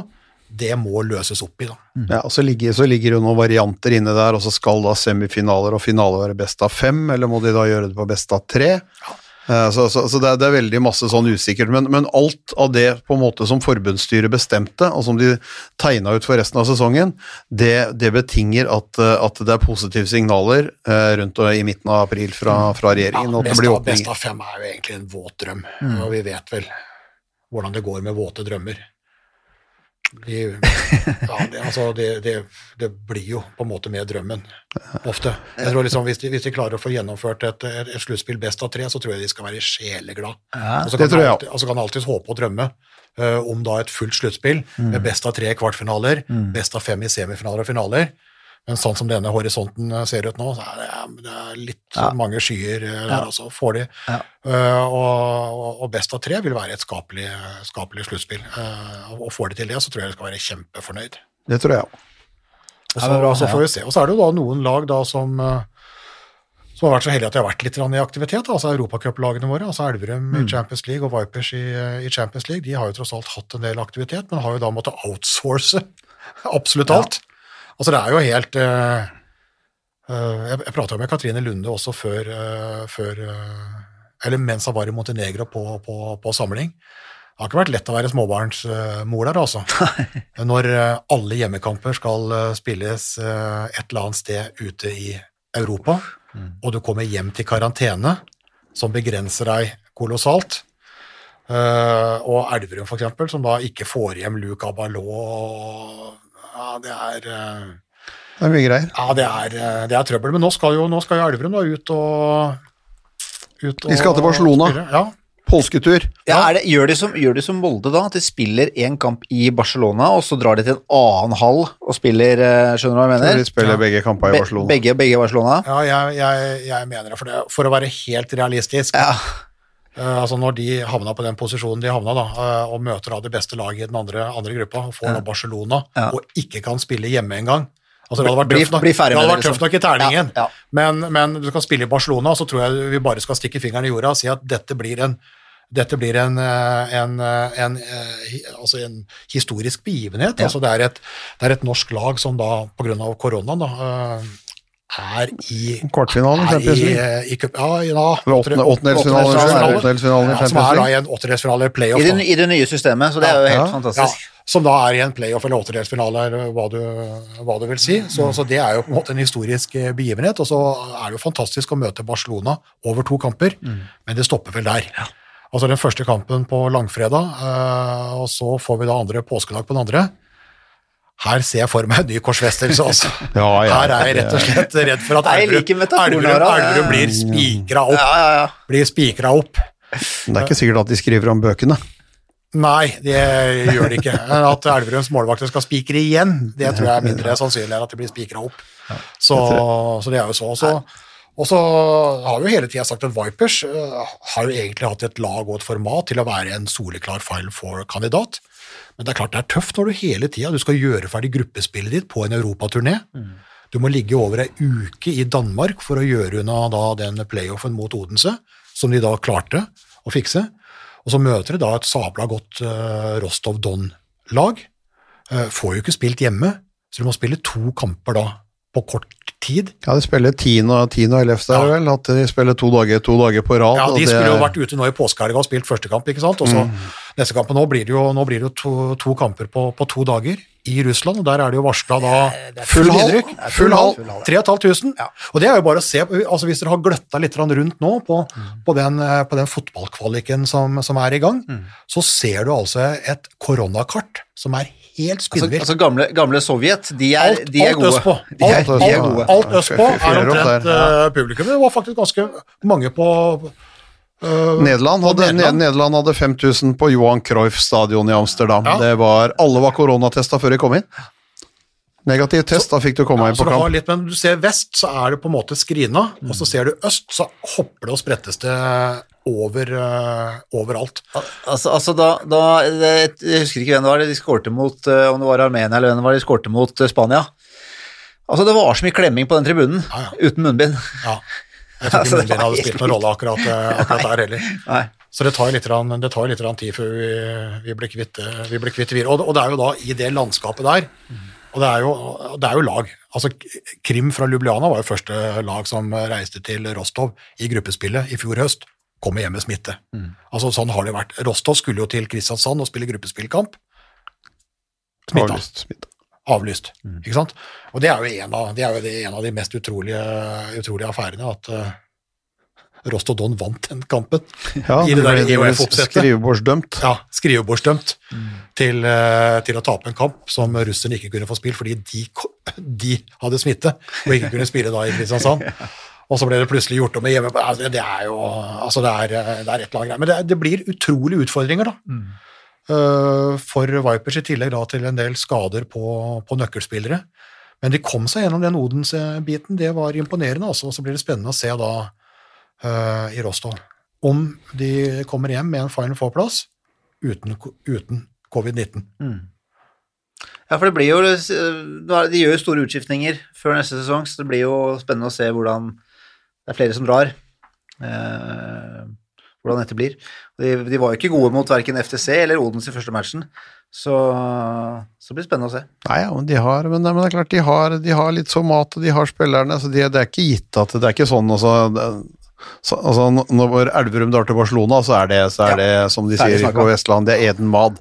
det må løses opp i, da. Ja, og så ligger, så ligger det jo noen varianter inne der, og så skal da semifinaler og finale være best av fem, eller må de da gjøre det på best av tre? Eh, Så, så, så det, er, det er veldig masse sånn usikkert, men, men alt av det på en måte som forbundsstyret bestemte, og som de tegna ut for resten av sesongen, det, det betinger at, eh, at det er positive signaler eh, rundt og i midten av april fra, fra regjeringen. og det best, blir av, best av fem er jo egentlig en våt drøm, og vi vet vel hvordan det går med våte drømmer. De, ja, det, altså, det, det, det blir jo på en måte med drømmen, ofte. Jeg tror liksom, hvis, de, hvis de klarer å få gjennomført et, et, sluttspill best av tre, så tror jeg de skal være sjeleglad. og så kan de alltid, altså så kan alltids håpe og drømme uh, om da et fullt sluttspill med best av tre i kvartfinaler, best av fem i semifinaler og finaler. Men sånn som denne horisonten eh, ser ut nå, så er det, det er litt mange skyer der ja. også. Får de. Ja. Uh, og, og- best av tre vil være et skapelig, skapelig sluttspill. Uh, og får de til det, så tror jeg de skal være kjempefornøyd. Det tror jeg òg. Ja, så, så får vi se. Og så er det jo da noen lag da som eh, som har vært så heldige at de har vært litt i aktivitet, altså europacuplagene våre, altså Elverum Mm. i Champions League og Vipers i, eh, i Champions League, de har jo tross alt hatt en del aktivitet, men har jo da måttet outsource *laughs* absolutt alt. Altså det er jo helt uh, Jeg, jeg prata med Katrine Lunde også før, uh, før Eller mens han var i Montenegro på, på, på samling. Det har ikke vært lett å være småbarnsmor der, altså. Når alle hjemmekamper skal spilles et eller annet sted ute i Europa, og du kommer hjem til karantene, som begrenser deg kolossalt. Eh, og Elverum, eksempel, som da ikke får hjem Luc Abalot Ja, det er uh, Det er mye greier. ja, det er, uh, det er trøbbel. Men nå skal jo, nå skal jo Elverum da ut og ut De skal og til Barcelona. spille. Ja. Påsketur. Ja, er det, gjør, de som, gjør de som Molde da, at de spiller én kamp i Barcelona, og så drar de til en annen hall og spiller eh, Skjønner du hva jeg mener? De spiller Ja. begge kamper i Be, Barcelona. begge, begge i Barcelona? Ja, jeg, jeg, jeg mener det. For, det. for å være helt realistisk Ja. Eh, altså Når de havna på den posisjonen de havna, da, uh, og møter da det beste laget i den andre, andre gruppa, og får Ja. nå Barcelona, Ja. og ikke kan spille hjemme engang altså, Det hadde vært tøft nok, bli ferdig det hadde vært tøft nok i terningen, Ja. Men, men du skal spille i Barcelona, så tror jeg vi bare skal stikke fingeren i jorda og si at dette blir en dette blir en, eh, en, en, altså en historisk begivenhet. Altså det, er et, det er et norsk lag som da, pga. koronaen, da, er i Kvartfinalen er Champions i, League. i cup, ja, i da, åttendelsfinalen, i ja, som er da i en åttendelsfinale playoff. I, det. I det nye systemet, så det er jo helt Ja. Ja, som da er i en playoff eller åttendelsfinale, eller hva du, hva du vil si. Så, så det er jo på en måte en historisk eh, begivenhet. Og så er det jo fantastisk å møte Barcelona over to kamper, men det stopper vel der. Altså den første kampen på langfredag, eh, og så får vi da andre påskedag på den andre. Her ser jeg for meg en ny korsfestelse, altså. *laughs* Ja, ja, Her er jeg rett og slett redd for at Elverum, blir spikra opp. Ja, ja, ja. Blir spikra opp. Det er ikke sikkert at de skriver om bøkene. Nei, det gjør det ikke. At Elverums målvakter skal spikre igjen, det tror jeg er mindre sannsynlig enn at de blir spikra opp. Så, så det er jo så. så og så har vi jo hele tida sagt at Vipers øh, har jo egentlig hatt et lag og et format til å være en soleklar Final Four-kandidat. Men det er klart det er tøft når du hele tida du skal gjøre ferdig gruppespillet ditt på en europaturné. Du må ligge over ei uke i Danmark for å gjøre unna da den playoffen mot Odense, som de da klarte å fikse. Og så møter de da et sabla godt uh, Rostov Don-lag. Uh, får jo ikke spilt hjemme, så de må spille to kamper da på kort tid. Ja, de spiller 10. og 10. og 11. er Ja. vel, at de spiller to dager, to dager på rad. Ja, De det skulle jo vært ute nå i påskehelga og spilt første kamp, ikke sant? Og så neste kamp. Nå blir det jo, blir det jo to, to kamper på, på to dager i Russland, og der er det jo varsla da full hall. Full hall. full hall, 3500. Og det er jo bare å se, altså hvis dere har gløtta litt rundt nå på, på den, eh, på den fotballkvaliken som, som er i gang, så ser du altså et koronakart som er helt Altså, spinnvilt. altså gamle, gamle Sovjet, de er, Alt, de er alt gode. østpå. De er, Alt, de er alt, gode. alt østpå er omtrent eh, publikum. Det var faktisk ganske mange på eh, Nederland hadde, Nederland. Nederland hadde 5000 på Johan Cruyff stadion i Amsterdam. Ja. Det var, alle var koronatesta før de kom inn. Negativ test, da fikk du komme Ja, inn på kamp. litt, men du ser vest, så er det på en måte skrina, og så ser du øst, så hopper det og sprettes det over, uh, overalt. Altså, altså da, da det, Jeg husker ikke hvem det var de skårte mot, uh, om det var Armenia eller hvem det var de skårte mot Spania. Altså, det var så mye klemming på den tribunen, Ja, ja. uten munnbind. Ja. Jeg tror ikke *laughs* altså, hadde spilt noen rolle akkurat, eh, akkurat der heller. Nei. Så det tar litt, det tar litt tid før vi, vi blir kvitt, vi blir kvitt. Og, og det er jo da i det landskapet der, og det er jo, det er jo lag. Altså Krim fra Ljubljana var jo første lag som reiste til Rostov i gruppespillet i fjor høst. Kommer hjem med smitte. Altså Sånn har det vært. Rostov skulle jo til Kristiansand og spille gruppespillkamp. Smitta Avlyst. Mm. Ikke sant? Og det er jo en av, det er jo en av de mest utrolige, utrolige affærene, at uh, Rostov Don vant den kampen. Ja, I det der EOF-oppsettet. skrivebordsdømt. Ja, skrivebordsdømt til, eh, til å tape en kamp som russerne ikke kunne få spilt fordi de, de hadde smitte og ikke kunne spille da i Kristiansand. *laughs* Og så ble det plutselig gjort om med hjemme. Altså, det er jo altså det er, eh, det er et eller annet greier. Men det, det blir utrolige utfordringer, da. Eh, for Vipers i tillegg da til en del skader på, på nøkkelspillere. Men de kom seg gjennom den Odens-biten. Det var imponerende. Altså. Så blir det spennende å se da uh, i Rostov om de kommer hjem med en Final Four-plass uten, uten covid-19. Ja, for det blir jo er- De gjør jo store utskiftninger før neste sesong, så det blir jo spennende å se hvordan Det er flere som drar. Uh, hvordan dette blir. De, de var jo ikke gode mot verken FTC eller Odens i første matchen, så, så det blir spennende å se. Nei, ja, men de har, men, men det er klart, de har, de har litt så mat, og de har spillerne, så de, det er ikke gitt at det er ikke sånn altså, det, så, altså Når Elverum drar til Barcelona, så er det, så er det som de sier på Vestland, det er Eden Mad.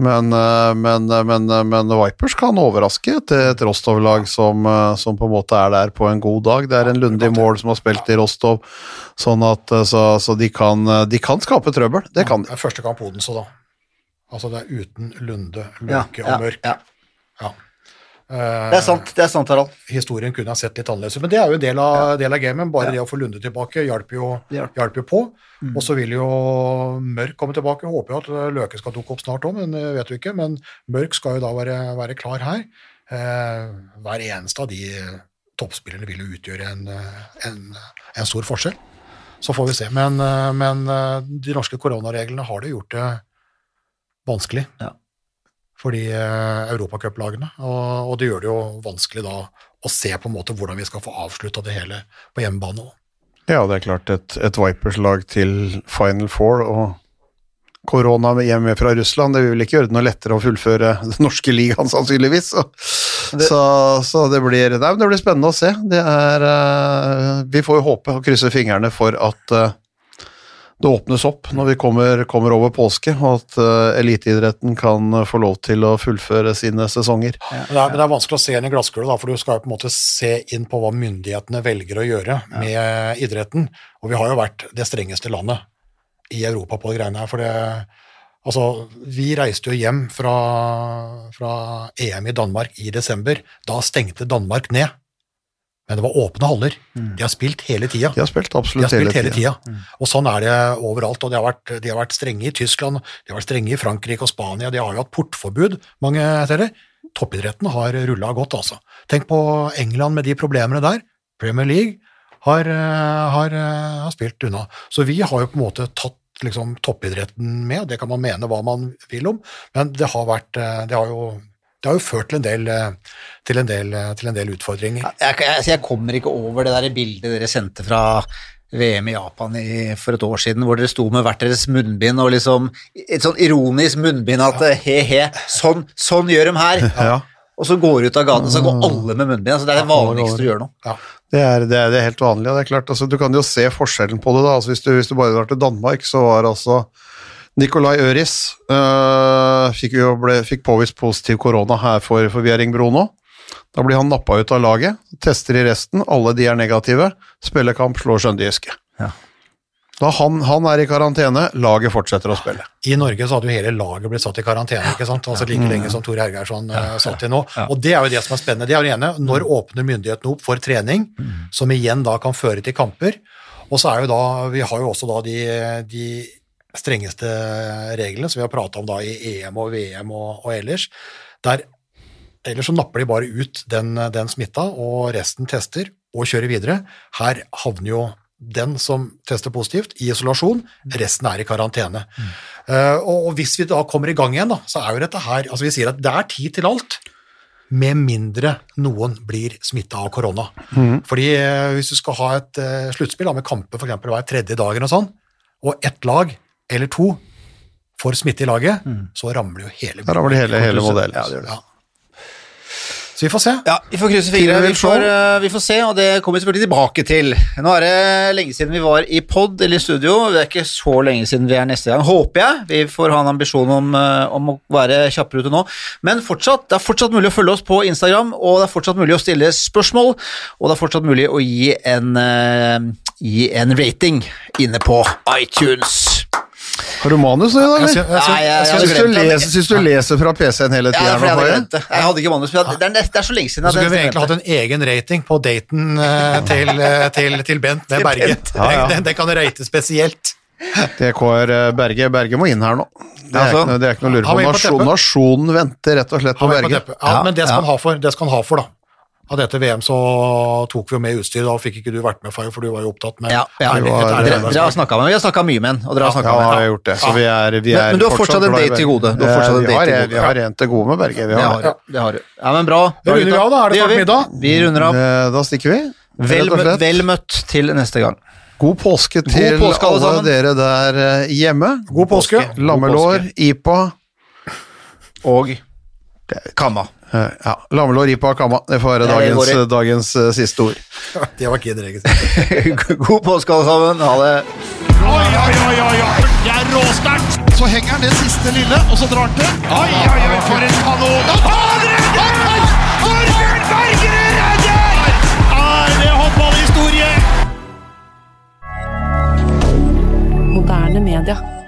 Men, eh, men, men, men Vipers kan overraske et, et Rostov-lag som, eh, som på en måte er der på en god dag. Det er en Lunde i mål som har spilt i Rostov, sånn at eh, så, så de, kan, de kan skape trøbbel. Det kan de. Det er første kamp Odense, da. Altså det er uten Lunde, Ja, ja, og Mørk. ja. Ja. Eh, Det er sant, det er sant, Harald. historien kunne ha sett litt annerledes ut. Men det er jo en del av, del av gamen. Bare det å få Lunde tilbake hjelper jo, hjelper jo på. Og så vil jo Mørk komme tilbake. Håper jo at Løke skal dukke opp snart òg, men vet vi ikke. Men Mørk skal jo da være, være klar her. Eh, hver eneste av de toppspillerne vil jo utgjøre en, eh, en, en stor forskjell. Så får vi se. Men, eh, men eh, de norske koronareglene har det gjort det vanskelig Ja. For de eh, europacuplagene. Og, og det gjør det jo vanskelig da å se på en måte hvordan vi skal få avslutta det hele på hjemmebane òg. Ja, det er klart et, et Vipers-lag til Final Four og korona hjemme fra Russland, det vil vel ikke gjøre det noe lettere å fullføre den norske ligaen, sannsynligvis. Så det, så, så det, blir, nei, det blir spennende å se. Det er, eh, vi får jo håpe og krysse fingrene for at eh, det åpnes opp når vi kommer, kommer over påske, og at uh, eliteidretten kan få lov til å fullføre sine sesonger. Ja. det er, det er vanskelig å se inn i glasskula, for du skal jo på en måte se inn på hva myndighetene velger å gjøre med idretten. Og vi har jo vært det strengeste landet i Europa på de greiene her. For det Altså, vi reiste jo hjem fra, fra EM i Danmark i desember. Da stengte Danmark ned. Men det var åpne haller. De har spilt hele tida. De har spilt absolutt har spilt hele hele tida. tida. Og sånn er det overalt. Og de har, vært, de har vært strenge i Tyskland, de har vært strenge i Frankrike og Spania. De har jo hatt portforbud, mange steder. Toppidretten har rulla godt, altså. Tenk på England med de problemene der. Premier League har, eh, har, eh, har spilt unna. Så vi har jo på en måte tatt liksom, toppidretten med, det kan man mene hva man vil om, men det har vært eh, Det har jo, det har jo ført til en del, eh, til en del, eh, til en del utfordringer. Jeg, jeg, altså, jeg kommer ikke over det der bildet dere sendte fra VM i Japan i, for et år siden, hvor dere sto med hvert deres munnbind og liksom Et sånn ironisk munnbind at he-he, sånn, sånn gjør de her. Ja. Og så går du ut av gaten, så går alle med munnbind. Altså, det er det vanligste du gjør nå. Ja. Det er, det, er, det er helt vanlig, og det er klart, altså, du kan jo se forskjellen på det da, altså, hvis, du, hvis du bare drar til Danmark, så var altså Nikolai Øris uh, fikk, jo ble, fikk påvist positiv korona her for, for Bjerringbro nå. Da blir han nappa ut av laget, tester i resten, alle de er negative, spillekamp slår Skjøndyske. Ja. Da han, han er i karantene, laget fortsetter å spille. I Norge så hadde jo hele laget blitt satt i karantene, ikke sant? altså like lenge som Tor Hergeirsson uh, satt i nå. Og det er jo det som er spennende. Det er det ene. Når åpner myndighetene opp for trening, som igjen da kan føre til kamper? Og så er jo da, vi har jo også da de, de strengeste reglene som vi har prata om da i EM og VM og, og ellers. Der Ellers så napper de bare ut den, den smitta, og resten tester og kjører videre. Her havner jo den som tester positivt, i isolasjon, resten er i karantene. Eh, og, og hvis vi da kommer i gang igjen, da, så er jo dette her Altså, vi sier at det er tid til alt. Med mindre noen blir smitta av korona. Fordi eh, hvis du skal ha et uh, sluttspill med kamper f.eks. hver tredje dag og sånn, og ett lag eller to får smitte i laget, så ramler jo hele Da ramler hele, hele modellen. Ja, det gjør det. Ja. Så vi får se. Ja, vi får krysse fingrene. Vi får, eh, vi får se, og det kommer vi selvfølgelig tilbake til. Nå er det lenge siden vi var i pod eller i studio. Det er ikke så lenge siden vi er neste gang, håper jeg. Vi får ha en ambisjon om, eh, om å være kjappere ute nå. Men fortsatt, det er fortsatt mulig å følge oss på Instagram, og det er fortsatt mulig å stille spørsmål, og det er fortsatt mulig å gi en, uh, gi en rating inne på iTunes. Har du manus nå eller? jeg, jeg- syns- du, leser, syns du leser fra PC-en hele tida? Ja, jeg hadde glemt det. Jeg hadde ikke manus, det er, det er så lenge siden. så skulle vi egentlig hatt en egen rating på daten eh, *laughs* til, eh, til, til Bent med Berge. Ja, *laughs* ja. Den, den kan rate spesielt. DKR Berge. Berge må inn her nå. Det er, Altså, ikke, noe- det er ikke noe å lure på. nasjonen venter rett og slett på er på Ja, Ja, men det skal ja. han ha for. Det skal han ha for, da. Av dette VM så tok vi jo med utstyr, da fikk ikke du vært med, for du var jo opptatt med Ja, ja. Dere, dere har snakket med Vi har snakka mye med den, og dere har Ja, snakket vi har gjort det. Så vi er, vi Men- er men du har fortsatt en date til gode. Du har fortsatt en date til gode. Vi har en til gode med Berge. Vi har. ja. Det har du. Ja, men bra. Da runder vi av, da. Er det snart middag? Vi runder av. Eh, Da stikker vi. Vel, vel møtt til neste gang. God påske til påske, alle alle dere der eh, hjemme. God påske. Lammelår, IPA. Og Kamma. Eh, Ja, Lammelår, IPA, kamma. Det får være dagens, går dagens uh, siste ord. *laughs* Det var ikke det *laughs* God påske, alle sammen. Ha det. Oi, oi, oi, oi, oi. Det er råsterkt. Så henger han det siste lille, og så drar han til. Oi, oi, oi, for en kanon. Han redder! Torbjørn Bergerud redder! Er det håndballhistorie? Moderne media.